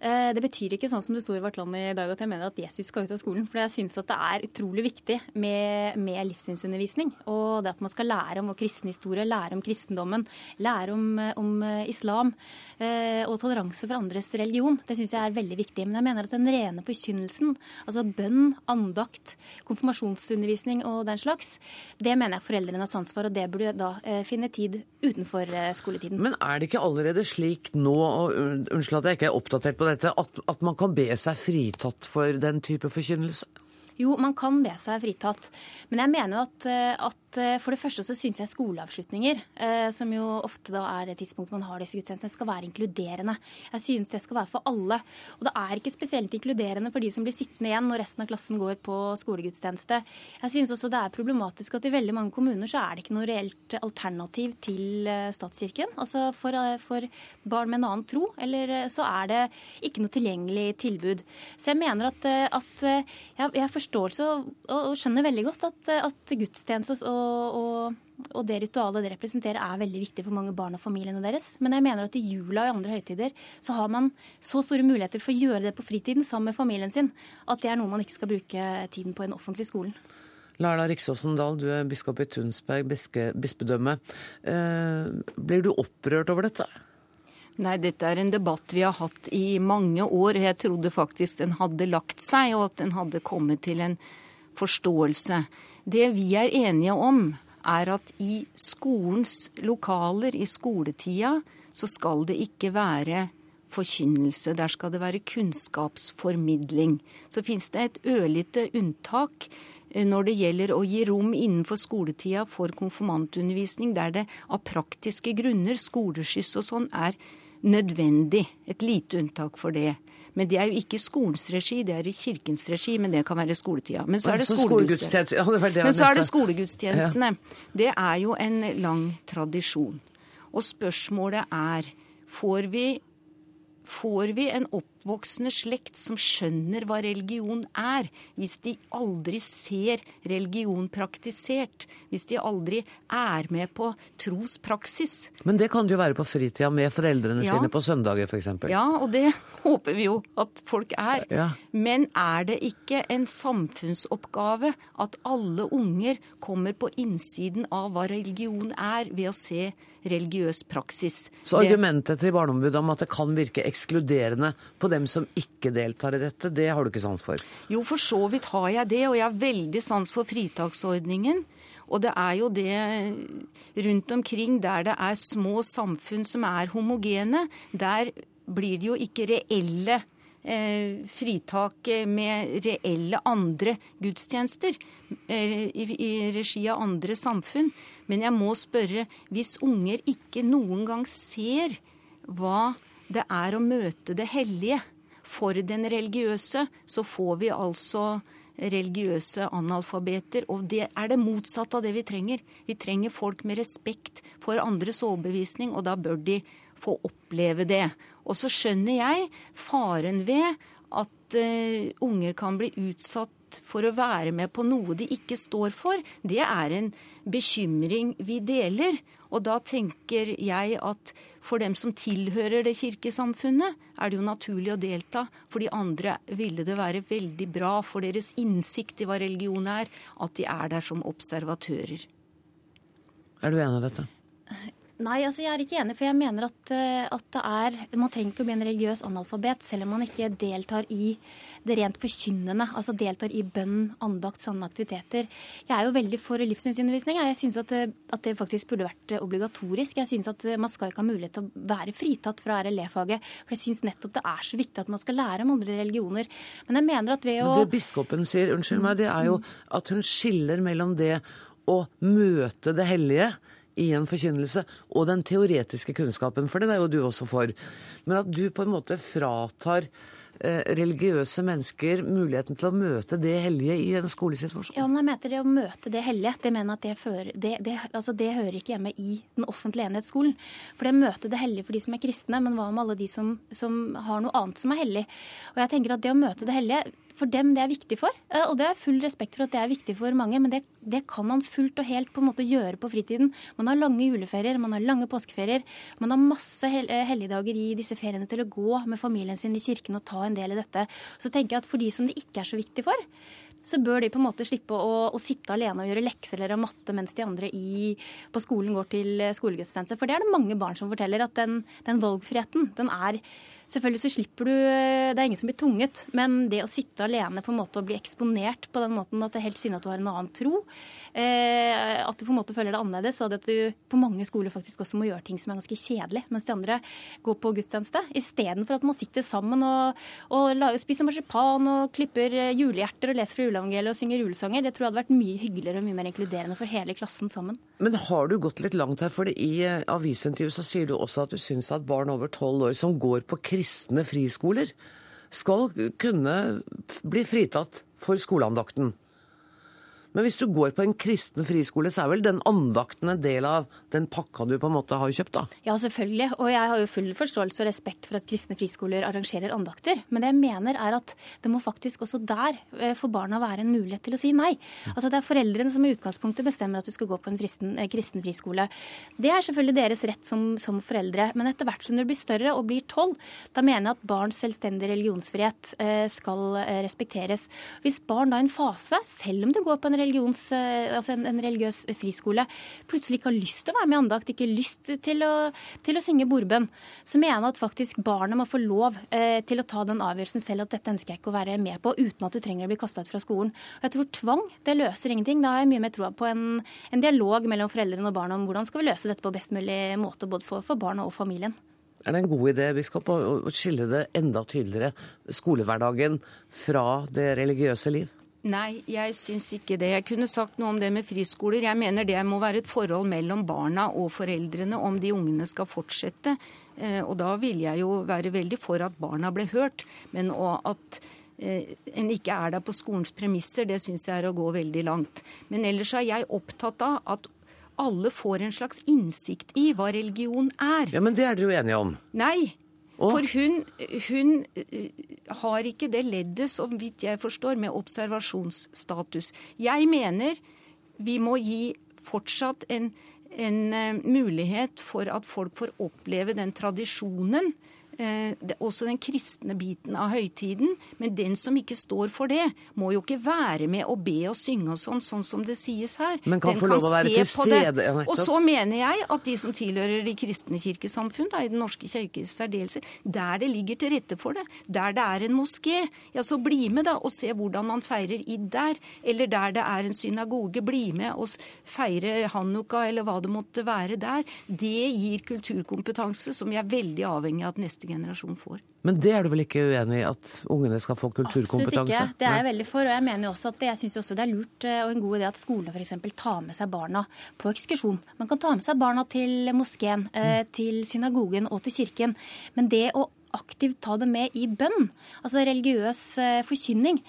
[SPEAKER 11] Eh, det betyr ikke sånn som det sto i Vårt Land i dag, at jeg mener at Jesus skal ut av skolen. For jeg syns at det er utrolig viktig med, med, livssynsundervisning. Og det at man skal lære om vår kristne historie, lære om kristendommen, lære om, om islam eh, og toleranse for andres religion. Det syns jeg er veldig viktig. Men jeg mener at den rene forkynnelsen, altså bønn, andakt, konfirmasjonsundervisning og den slags, det mener jeg foreldrene har sans for, og det burde da eh, finne tid utenfor skoletiden.
[SPEAKER 1] Men er det ikke allerede slik nå, og unnskyld at jeg ikke er oppdatert på det, dette at, at man kan be seg fritatt for den type forkynnelse?
[SPEAKER 11] Jo, man kan be seg fritatt. Men jeg mener at, eh, at Eh, for det første så syns jeg skoleavslutninger, eh, som jo ofte da er det tidspunktet man har disse gudstjenestene, skal være inkluderende. Jeg synes det skal være for alle. Og det er ikke spesielt inkluderende for de som blir sittende igjen når resten av klassen går på skolegudstjeneste. Jeg synes også det er problematisk at i veldig mange kommuner så er det ikke noe reelt alternativ til statskirken. Altså for, for barn med en annen tro, eller så er det ikke noe tilgjengelig tilbud. Så jeg mener at, at jeg, jeg har forståelse og, og, skjønner veldig godt at, at gudstjeneste og og, og, det ritualet det representerer, er veldig viktig for mange barn og familiene deres. Men jeg mener at i jula og i andre høytider så har man så store muligheter for å gjøre det på fritiden sammen med familien sin, at det er noe man ikke skal bruke tiden på i den offentlige skolen.
[SPEAKER 1] Lærla Riksåsen Dahl, du er biskop i Tunsberg bispedømme. Eh, blir du opprørt over dette?
[SPEAKER 12] Nei, dette er en debatt vi har hatt i mange år. Jeg trodde faktisk den hadde lagt seg, og at den hadde kommet til en forståelse. Det vi er enige om, er at i skolens lokaler, i skoletida, så skal det ikke være forkynnelse. Der skal det være kunnskapsformidling. Så fins det et ørlite unntak eh, når det gjelder å gi rom innenfor skoletida for konfirmantundervisning, der det av praktiske grunner, skoleskyss og sånn, er nødvendig. Et lite unntak for det. Men det er jo ikke skolens regi, det er i kirkens regi, men det kan være skoletida. Men så er det, men så er det skolegudstjenestene. Det er jo en lang tradisjon. Og spørsmålet er får vi, får vi en oppvoksende slekt som skjønner hva religion er, hvis de aldri ser religion praktisert, hvis de aldri er med på trospraksis.
[SPEAKER 1] Men det kan det jo være på fritida med foreldrene ja. sine på søndager f.eks.
[SPEAKER 12] Ja, og det håper vi jo at folk er. Ja. Men er det ikke en samfunnsoppgave at alle unger kommer på innsiden av hva religion er, ved å se religiøs praksis?
[SPEAKER 1] Så argumentet til Barneombudet om at det kan virke ekskluderende på dem som ikke deltar i dette, det har du ikke sans for?
[SPEAKER 12] Jo, for så vidt har jeg det, og jeg har veldig sans for fritaksordningen. Og det er jo det rundt omkring der det er små samfunn som er homogene, der blir det jo ikke reelle fritak med reelle andre gudstjenester eh, i regi av andre samfunn. Men jeg må spørre, hvis unger ikke noen gang ser hva det er å møte det hellige for den religiøse, så får vi altså religiøse analfabeter. Og det er det motsatte av det vi trenger. Vi trenger folk med respekt for andres overbevisning, og da bør de få oppleve det. Og så skjønner jeg faren ved at uh, unger kan bli utsatt for å være med på noe de ikke står for. Det er en bekymring vi deler. Og da tenker jeg at for dem som tilhører det kirkesamfunnet, er det jo naturlig å delta. For de andre ville det være veldig bra for deres innsikt i hva religion er, at de er der som observatører.
[SPEAKER 1] Er du enig i dette?
[SPEAKER 11] Nei, altså jeg er ikke enig, for jeg mener at, eh, at, det er Man trenger ikke å bli en religiøs analfabet selv om man ikke deltar i det rent forkynnende. Altså deltar i bønn, andakt, sanne aktiviteter. Jeg er jo veldig for livssynsundervisning. Jeg syns at, at, det faktisk burde vært obligatorisk. Jeg syns at man skal ikke ha mulighet til å være fritatt fra RLE-faget. For jeg syns nettopp det er så viktig at man skal lære om andre religioner. Men jeg mener at ved å Men
[SPEAKER 1] Det biskopen sier, unnskyld meg, det er jo at hun skiller mellom det å møte det hellige i en forkynnelse, og den teoretiske kunnskapen, for den er jo du også for. Men at du på en måte fratar eh, religiøse mennesker muligheten til å møte det hellige i en skolesituasjon?
[SPEAKER 11] Ja, men jeg mener det å møte det hellige, det mener at det, fører, det, det, altså det hører ikke hjemme i den offentlige enhetsskolen. For det møter det hellige for de som er kristne, men hva med alle de som, som har noe annet som er hellig? Og jeg tenker at det å møte det hellige for dem det er viktig for. Eh, og det er full respekt for at det er viktig for mange, men det, det, kan man fullt og helt på en måte gjøre på fritiden. Man har lange juleferier, man har lange påskeferier. Man har masse hel eh, helligdager i disse feriene til å gå med familien sin i kirken og ta en del i dette. Så tenker jeg at for de som det ikke er så viktig for, så bør de på en måte slippe å, å sitte alene og gjøre lekser eller matte mens de andre i, på skolen går til eh, skolegudstjeneste. For det er det mange barn som forteller, at den, den valgfriheten, den er Selvfølgelig så slipper du Det er ingen som blir tvunget, men det å sitte alene på en måte og bli eksponert på den måten at det er helt synd at du har en annen tro, eh, at du på en måte føler det annerledes, og at du på mange skoler faktisk også må gjøre ting som er ganske kjedelig, mens de andre går på gudstjeneste, istedenfor at man sitter sammen og, og spiser marsipan og klipper eh, julehjerter og leser fra juleevangeliet og synger julesanger. Det tror jeg hadde vært mye hyggeligere og mye mer inkluderende for hele klassen sammen.
[SPEAKER 1] Men har du gått litt langt her? For i eh, avisintervjuet så sier du også at du syns at barn over tolv år som går på kristne kristne friskoler skal kunne bli fritatt for skoleandakten. Men hvis du går på en kristen friskole, så er vel den andakten en del av den pakka du på en måte har kjøpt, da?
[SPEAKER 11] Ja, selvfølgelig. Og jeg har jo full forståelse og respekt for at kristne friskoler arrangerer andakter. Men det jeg mener er at det må faktisk også der eh, for barna være en mulighet til å si nei. Altså det er foreldrene som i utgangspunktet bestemmer at du skal gå på en kristen, eh, kristen friskole. Det er selvfølgelig deres rett som, som, foreldre. Men etter hvert som du blir større og blir tolv, da mener jeg at barns selvstendige religionsfrihet eh, skal respekteres. Hvis barn da i en fase, selv om du går på en religions, eh, altså en, en, religiøs friskole plutselig ikke har lyst til å være med i andakt, ikke lyst til å, til å synge bordbønn, så mener jeg at faktisk barnet må få lov eh, til å ta den avgjørelsen selv at dette ønsker jeg ikke å være med på, uten at du trenger å bli kasta ut fra skolen. Og jeg tror tvang det løser ingenting. Da har jeg mye mer troa på en, en, dialog mellom foreldrene og barna om hvordan skal vi løse dette på best mulig måte, både for, for barna og familien.
[SPEAKER 1] Er det en god idé biskop, å skille det enda tydeligere, skolehverdagen, fra det religiøse liv?
[SPEAKER 12] Nei, jeg syns ikke det. Jeg kunne sagt noe om det med friskoler. Jeg mener det må være et forhold mellom barna og foreldrene om de ungene skal fortsette. Eh, og da vil jeg jo være veldig for at barna ble hørt. Men at eh, en ikke er der på skolens premisser, det syns jeg er å gå veldig langt. Men ellers er jeg opptatt av at alle får en slags innsikt i hva religion er.
[SPEAKER 1] Ja, Men det er dere jo enige om?
[SPEAKER 12] Nei. For hun, hun, eh, har ikke det leddet, så vidt jeg forstår, med observasjonsstatus. Jeg mener vi må gi fortsatt en, en uh, mulighet for at folk får oppleve den tradisjonen eh, det, også den kristne biten av høytiden. Men den som ikke står for det, må jo ikke være med og be og synge og sånn, sånn som det sies her.
[SPEAKER 1] Men kan
[SPEAKER 12] den
[SPEAKER 1] få lov å være til stede, ja.
[SPEAKER 12] Og så mener jeg at de som tilhører de kristne kirkesamfunn, da, i Den norske kirke i særdeleshet, der det ligger til rette for det, der det er en moské, ja så bli med da og se hvordan man feirer id der. Eller der det er en synagoge, bli med og feire hanukka eller hva det måtte være der. Det gir kulturkompetanse som vi er veldig avhengig av at neste generasjon får.
[SPEAKER 1] Men det er du vel ikke uenig i, at ungene skal få kulturkompetanse?
[SPEAKER 11] Absolutt ikke. Det er jeg veldig for. Og jeg mener også at det, jeg synes også det er lurt eh, og en god idé at skolene f.eks. tar med seg barna på ekskursjon. Man kan ta med seg barna til moskeen, eh, til synagogen og til kirken. Men det å aktivt ta det med i bønn, altså religiøs eh, forkynning,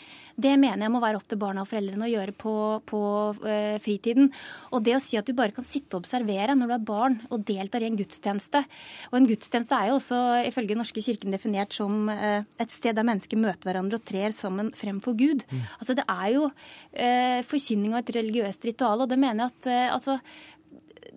[SPEAKER 11] det mener jeg må være opp til barna og foreldrene å gjøre på, på eh, fritiden. Og det å si at du bare kan sitte og observere når du er barn og deltar i en gudstjeneste. Og en gudstjeneste er jo også ifølge Den norske kirken definert som eh, et sted der mennesker møter hverandre og trer sammen fremfor Gud. Altså Det er jo eh, forkynning og et religiøst ritual, og det mener jeg at eh, altså,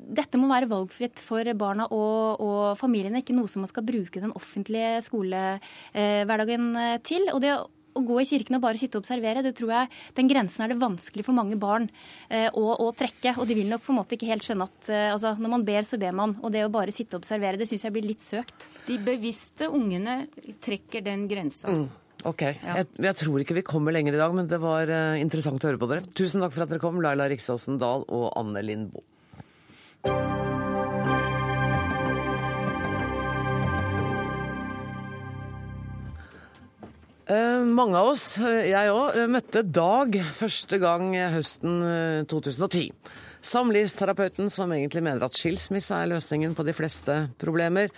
[SPEAKER 11] dette må være valgfritt for barna og, og familiene, ikke noe som man skal bruke den offentlige skolehverdagen eh, til. Og det å gå i kirken og bare sitte og observere, det tror jeg den grensen er det vanskelig for mange barn eh, å, å trekke. Og de vil nok på en måte ikke helt skjønne at eh, altså, når man ber, så ber man. Og det å bare sitte og observere, det syns jeg blir litt søkt.
[SPEAKER 12] De bevisste ungene trekker den grensa.
[SPEAKER 1] Mm. Ok. Jeg, jeg tror ikke vi kommer lenger i dag, men det var eh, interessant å høre på dere. Tusen takk for at dere kom, Laila Riksåsen Dahl og Anne Lindboe. Eh, mange av oss, eh, jeg òg, møtte Dag første gang høsten eh, 2010. Samlivsterapeuten som egentlig mener at skilsmisse er løsningen på de fleste problemer.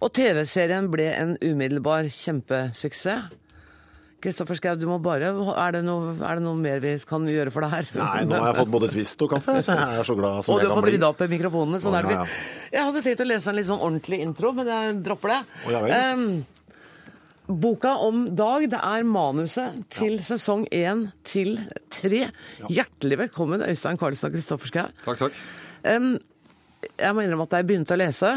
[SPEAKER 1] Og TV-serien ble en umiddelbar kjempesuksess. Kristoffer Schou, du må bare er det, noe, er det noe mer vi kan gjøre for deg her?
[SPEAKER 13] Nei, nå har jeg fått både Twist og kaffe, så jeg er så glad som
[SPEAKER 1] Og du har fått
[SPEAKER 13] bli.
[SPEAKER 1] rydda opp i mikrofonene. Sånn det.
[SPEAKER 13] ja,
[SPEAKER 1] Jeg hadde tenkt å lese en litt sånn ordentlig intro, men jeg dropper det.
[SPEAKER 13] Oh, ja vel.
[SPEAKER 1] Em, boka om Dag, det er manuset til sesong én til tre. Hjertelig velkommen, Øystein Karlsen og Kristoffer Schou.
[SPEAKER 14] Takk, takk.
[SPEAKER 1] Um, jeg må innrømme at da jeg begynte å lese,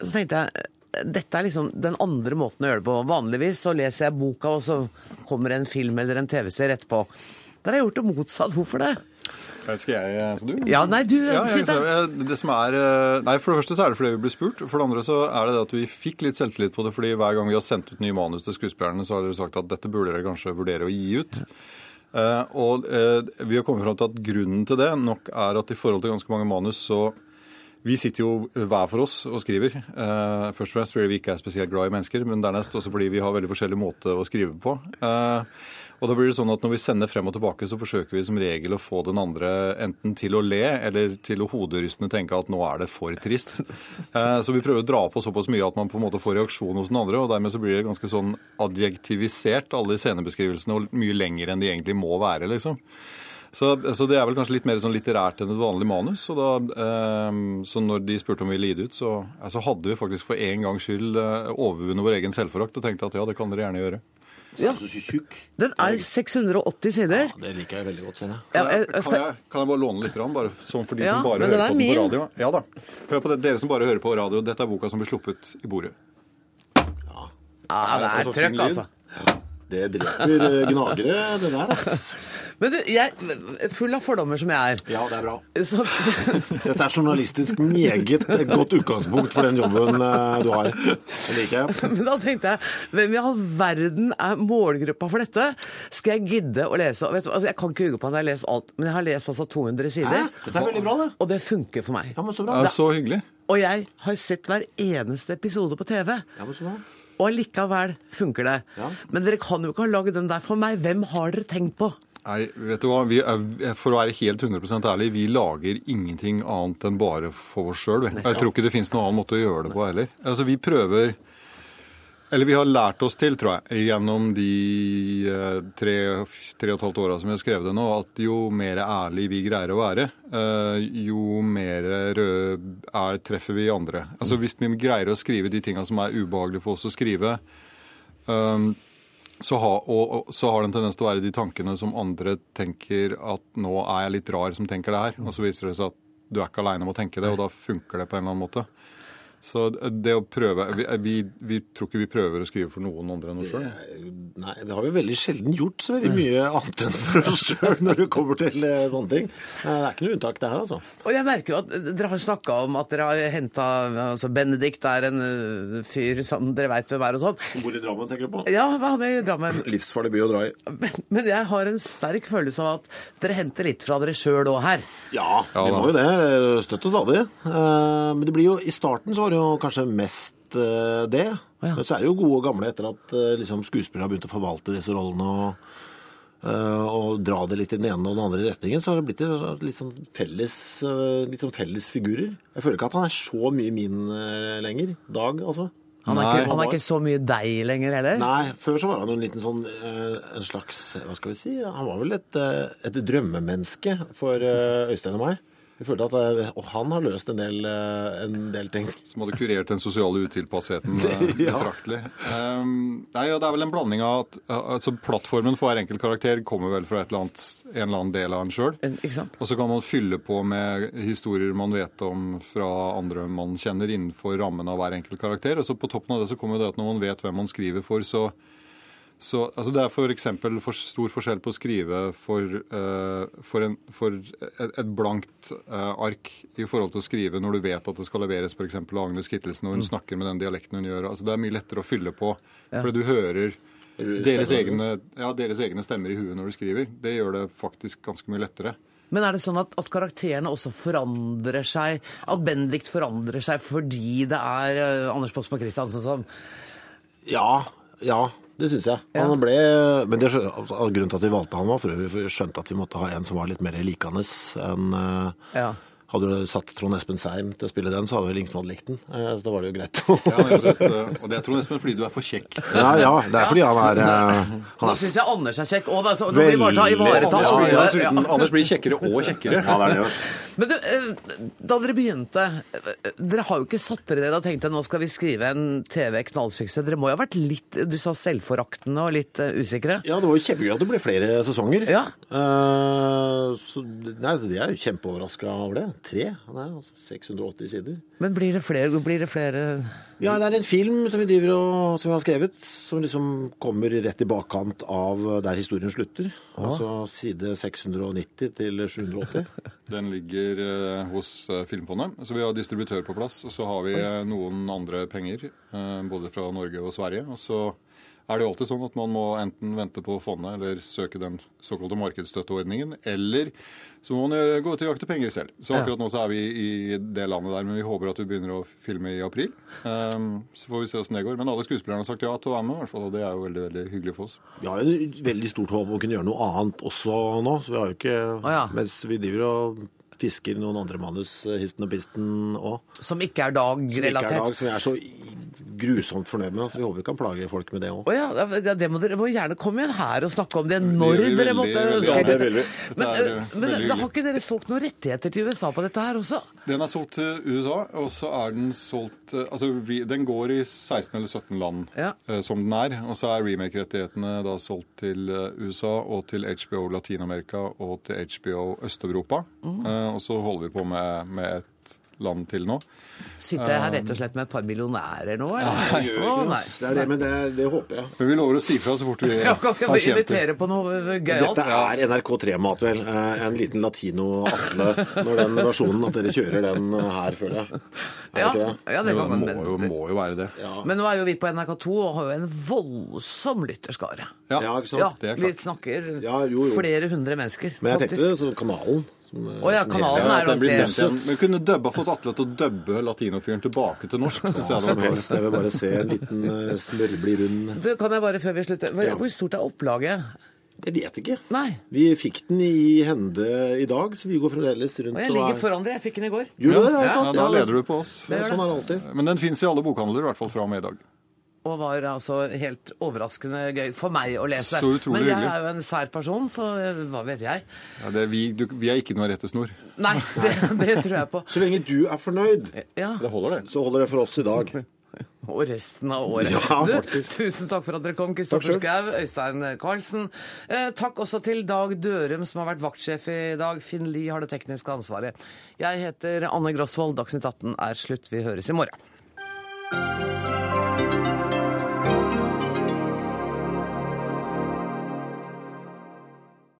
[SPEAKER 1] så tenkte jeg dette er liksom den andre måten å gjøre det på. Vanligvis så leser jeg boka, og så kommer en film eller en TV-serie etterpå. Der har jeg gjort det motsatt. Hvorfor det?
[SPEAKER 14] Skal jeg Skal du?
[SPEAKER 1] Ja, nei, du,
[SPEAKER 14] Ja, jeg, det som er, eh, nei, For det første så er det fordi vi ble spurt. For det andre så er det det at vi fikk litt selvtillit på det. fordi hver gang vi har sendt ut nye manus til skuespillerne, så har dere sagt at dette burde dere kanskje vurdere å gi ut. Eh, og eh, vi har kommet fram til at grunnen til det nok er at i forhold til ganske mange manus så vi sitter jo hver for oss og skriver. Uh, først og fremst fordi vi ikke er spesielt glad i mennesker, men dernest også fordi vi har veldig forskjellig måte å skrive på. Uh, og da blir det sånn at Når vi sender frem og tilbake, så forsøker vi som regel å få den andre enten til å le eller til å hoderystende tenke at nå er det for trist. Uh, så vi prøver å dra på såpass mye at man på en måte får reaksjon hos den andre. og Dermed så blir det ganske sånn adjektivisert, alle de scenebeskrivelsene, og mye lenger enn de egentlig må være. liksom. Så, så det er vel kanskje litt mer sånn litterært enn et vanlig manus. Så, da, eh, så når de spurte om vi ville gi det ut, så, altså hadde vi faktisk for en gangs skyld eh, overvunnet vår egen selvforakt og tenkte at ja, det kan dere gjerne gjøre.
[SPEAKER 1] Ja. Den er 680 sider.
[SPEAKER 13] Ja, Det liker jeg veldig godt.
[SPEAKER 1] Ja,
[SPEAKER 14] Kan jeg, kan, jeg, kan jeg bare låne litt, grann, bare sånn for de
[SPEAKER 1] Ja,
[SPEAKER 14] som bare hører
[SPEAKER 1] er
[SPEAKER 14] på den på radio? Ja da. Hør på det, Dere som bare hører på radio, dette er boka som ble sluppet i bordet.
[SPEAKER 1] Ja, det er,
[SPEAKER 14] er
[SPEAKER 1] trøkk, altså.
[SPEAKER 13] Det dreper eh, gnagere, det der. ass.
[SPEAKER 1] Men du, jeg, full av fordommer som jeg er
[SPEAKER 13] Ja, det er bra.
[SPEAKER 1] så,
[SPEAKER 13] Dette er journalistisk meget godt utgangspunkt for den jobben eh, du har. Det liker jeg.
[SPEAKER 1] Men da tenkte jeg, hvem i all verden er målgruppa for dette? Skal jeg gidde å lese? Vet du, altså, jeg kan ikke huge på at jeg har lest alt, men jeg har lest altså 200 sider.
[SPEAKER 13] Hæ? Dette er veldig bra, det.
[SPEAKER 1] Og det funker for meg.
[SPEAKER 13] Ja, men så bra.
[SPEAKER 14] Ja, så hyggelig.
[SPEAKER 1] Og jeg har sett hver eneste episode på TV.
[SPEAKER 13] Ja, men så bra.
[SPEAKER 1] Og allikevel funker det.
[SPEAKER 13] Ja.
[SPEAKER 1] Men dere kan jo ikke ha laget den der for meg. Hvem har dere tenkt på?
[SPEAKER 14] Nei, vet du hva? Vi er, for å være helt 100 ærlig, vi lager ingenting annet enn bare for oss sjøl. Jeg tror ikke det fins noen annen måte å gjøre det på heller. Altså, vi prøver Eller vi har lært oss til, tror jeg, gjennom de eh, tre, tre og et halvt åra som vi har skrevet det nå, at jo mer ærlig vi greier å være, eh, jo mer røde er, treffer vi andre. Altså Hvis vi greier å skrive de tinga som er ubehagelige for oss å skrive, um, så, har, og, så har det en tendens til å være de tankene som andre tenker at nå er jeg litt rar som tenker det her. Og så viser det seg at du er ikke aleine om å tenke det, og da funker det på en eller annen måte. Så det å prøve vi, vi, vi tror ikke vi prøver å skrive for noen andre enn oss sjøl.
[SPEAKER 13] Nei, det har vi veldig sjelden gjort så veldig mye annet enn for oss sjøl når det kommer til eh, sånne ting. Eh, Det er ikke noe unntak, det her, altså.
[SPEAKER 1] Og jeg merker jo at dere har snakka om at dere har henta altså Benedikt er en fyr som dere veit hvem er og sånn.
[SPEAKER 13] Bor i Drammen, tenker du på?
[SPEAKER 1] Ja, hva hadde jeg i Drammen?
[SPEAKER 13] Livsfarlig by å dra i.
[SPEAKER 1] Men, men jeg har en sterk følelse av at dere henter litt fra dere sjøl òg her.
[SPEAKER 13] Ja, vi må jo det. Støtt og stadig. Eh, Men det blir jo, i starten så var det jo kanskje mest uh, det. Men så er det jo gode og gamle etter at uh, liksom, skuespillere har begynt å forvalte disse rollene og, uh, og dra det litt i den ene og den andre retningen, så har det blitt litt sånn felles, litt sånn felles figurer. Jeg føler ikke at han er så mye min lenger. Dag, altså.
[SPEAKER 1] Han er, ikke, han er ikke så mye deg lenger heller?
[SPEAKER 13] Nei, før så var han jo en liten sånn en slags Hva skal vi si? Han var vel et, et drømmemenneske for Øystein og meg. Jeg følte at eh, Og han har løst en del, eh, en del ting.
[SPEAKER 14] Som hadde kurert den sosiale utilpassheten eh,
[SPEAKER 13] Ja.
[SPEAKER 14] betraktelig. Um, nei, og det er vel en blanding av at altså, Plattformen for hver enkelt karakter kommer vel fra et eller annet, en eller annen del av en sjøl. Og så kan man fylle på med historier man vet om fra andre man kjenner innenfor rammen av hver enkelt karakter. Og så på toppen av det så kommer det at når man vet hvem man skriver for, så så, altså det er f.eks. For, for stor forskjell på å skrive for, uh, for, en, for et, et blankt uh, ark i forhold til å skrive når du vet at det skal leveres f.eks. av Agnes Kittelsen, og hun snakker med den dialekten hun gjør. Altså det er mye lettere å fylle på,
[SPEAKER 1] Ja.
[SPEAKER 14] fordi du hører deres egne, ja, deres egne stemmer i huet når du skriver. Det gjør det faktisk ganske mye lettere.
[SPEAKER 1] Men er det sånn at, at karakterene også forandrer seg? At Benedikt forandrer seg fordi det er uh, Anders Båtsmo Christiansen som
[SPEAKER 13] Ja, ja. Det syns jeg. Han ble, men det, altså, grunnen til at vi valgte han var for øvrig skjønte at vi måtte ha en som var litt mer likende enn eh,
[SPEAKER 1] Ja.
[SPEAKER 13] Hadde du satt Trond Espen Seim til å spille den, så hadde vel ingen som hadde likt den. Eh, Så da var det jo greit.
[SPEAKER 14] Ja, og eh, og det er Trond Espen fordi du er for kjekk.
[SPEAKER 13] Ja, ja, det er fordi han er, eh, han er
[SPEAKER 1] syns jeg Anders er kjekk. òg, da, så, ivareta
[SPEAKER 14] Anders, blir,
[SPEAKER 1] Ja.
[SPEAKER 14] Anders blir kjekkere og kjekkere.
[SPEAKER 13] Ja, det er det.
[SPEAKER 1] Men du, da dere begynte Dere har jo ikke satt dere ned og tenkt at nå skal vi skrive en TV-knallsuksess. Dere må jo ha vært litt du sa selvforaktende og litt usikre?
[SPEAKER 13] Ja, det var jo kjempegøy at det ble flere sesonger. Eh, så, nei, jeg er jo kjempeoverraska over det. Tre? Han er altså 680 sider.
[SPEAKER 1] Men blir det flere? Blir det flere
[SPEAKER 13] Ja, det er en film som vi, driver og, som vi har skrevet, som liksom kommer rett i bakkant av der historien slutter. Altså side 690 til 780.
[SPEAKER 14] Den ligger eh, hos eh, Filmfondet. Så vi har distributør på plass. Og så har vi eh, noen andre penger, eh, både fra Norge og Sverige. Og så er det jo alltid sånn at man må enten vente på fondet eller søke den såkalte markedsstøtteordningen, eller så må man gå ut og jakte penger selv. Så akkurat nå så er vi i det landet der, men vi håper at vi begynner å filme i april. Um, så får vi se åssen det går. Men alle skuespillerne har sagt ja til å være med, i hvert fall, og det er jo veldig veldig hyggelig for oss.
[SPEAKER 13] Vi har jo et veldig stort håp om å kunne gjøre noe annet også nå. Så vi har jo ikke Mens vi driver og fisker noen andre manus, histen og pisten òg.
[SPEAKER 1] Som ikke er
[SPEAKER 13] er
[SPEAKER 1] dag-relatert?
[SPEAKER 13] dag, som vi er så grusomt fornøyd med. Så vi håper vi kan plage folk med det òg.
[SPEAKER 1] Oh, ja, ja, det må dere må gjerne komme igjen her og snakke om det når
[SPEAKER 13] gjør
[SPEAKER 1] dere
[SPEAKER 13] veldig,
[SPEAKER 1] måtte ønske
[SPEAKER 13] Ja, det vil vi.
[SPEAKER 1] Men,
[SPEAKER 14] er, uh,
[SPEAKER 1] men da har ikke dere solgt noen rettigheter til USA på dette her også?
[SPEAKER 14] Den er solgt til USA, og så er den solgt eh, Altså, den går i 16 eller 17 land ja. som den er. Og så er remake-rettighetene da solgt til eh, USA og til HBO Latin-Amerika og til HBO Øst-Europa. Eh, og så holder vi på med, med et land til nå.
[SPEAKER 1] Sitter jeg her rett og slett med et par millionærer nå, eller?
[SPEAKER 14] Nei,
[SPEAKER 13] Det gjør ikke
[SPEAKER 1] nei.
[SPEAKER 13] det. Er det, men det, det håper jeg.
[SPEAKER 14] Men vi lover å si fra så fort vi
[SPEAKER 1] Ja,
[SPEAKER 14] har
[SPEAKER 1] vi
[SPEAKER 14] kjent det.
[SPEAKER 1] invitere på noe gøyalt?
[SPEAKER 13] Dette er NRK3-mat, vel. Eh, En liten latino-Atle når den versjonen. At dere kjører den eh, her, føler jeg.
[SPEAKER 1] Ja,
[SPEAKER 13] det
[SPEAKER 1] ja, det kan
[SPEAKER 14] må, jo, må jo være det.
[SPEAKER 1] men nå er jo vi på NRK2 og har jo en voldsom lytterskare.
[SPEAKER 13] Ja, ikke sant?
[SPEAKER 1] Ja,
[SPEAKER 13] Det er
[SPEAKER 1] vi snakker
[SPEAKER 13] Ja, jo, jo.
[SPEAKER 1] flere hundre mennesker.
[SPEAKER 13] Men jeg tenkte
[SPEAKER 1] faktisk.
[SPEAKER 13] det som kanalen. Som,
[SPEAKER 1] oh, ja, kanalen er jo
[SPEAKER 14] Den blir sendt igjen. Men kunne dubba, fått Atle til å dubbe latinofyren tilbake til norsk. syns
[SPEAKER 13] Ja,
[SPEAKER 14] jeg det
[SPEAKER 13] som
[SPEAKER 14] var
[SPEAKER 13] helst. Jeg vil bare se en liten uh, smørblid rund
[SPEAKER 1] Du, kan jeg bare før vi slutter Hvor,
[SPEAKER 13] Ja.
[SPEAKER 1] hvor stort er opplaget?
[SPEAKER 13] Jeg vet ikke.
[SPEAKER 1] Nei.
[SPEAKER 13] Vi fikk den i hende i dag, så vi går fremdeles rundt
[SPEAKER 1] Og jeg ligger foran dere. Jeg fikk den i går.
[SPEAKER 13] Gjør du det?
[SPEAKER 14] Ja,
[SPEAKER 13] Er
[SPEAKER 14] ja, da leder du på oss.
[SPEAKER 13] Det er sånn er det alltid.
[SPEAKER 14] Men den fins i alle bokhandler, i hvert fall fra og med i dag.
[SPEAKER 1] Og var altså helt overraskende gøy for meg å lese.
[SPEAKER 14] Så utrolig
[SPEAKER 1] Men jeg
[SPEAKER 14] hyggelig.
[SPEAKER 1] er jo en sær person, så eh, hva vet jeg?
[SPEAKER 14] Ja, det er vi, du, vi er ikke noe rettesnor.
[SPEAKER 1] Nei, det, det tror jeg på.
[SPEAKER 13] Så lenge du er fornøyd,
[SPEAKER 1] Ja.
[SPEAKER 14] Det holder, det.
[SPEAKER 13] så holder det for oss i dag.
[SPEAKER 1] Og resten av året.
[SPEAKER 13] Ja,
[SPEAKER 1] du,
[SPEAKER 13] faktisk.
[SPEAKER 1] tusen takk for at dere kom, Kristoffer Schou, Øystein Karlsen. Eh, takk også til Dag Dørum, som har vært vaktsjef i dag. Finn Lie har det tekniske ansvaret. Jeg heter Anne Grosvold. Dagsnytt 18 er slutt. Vi høres i morgen.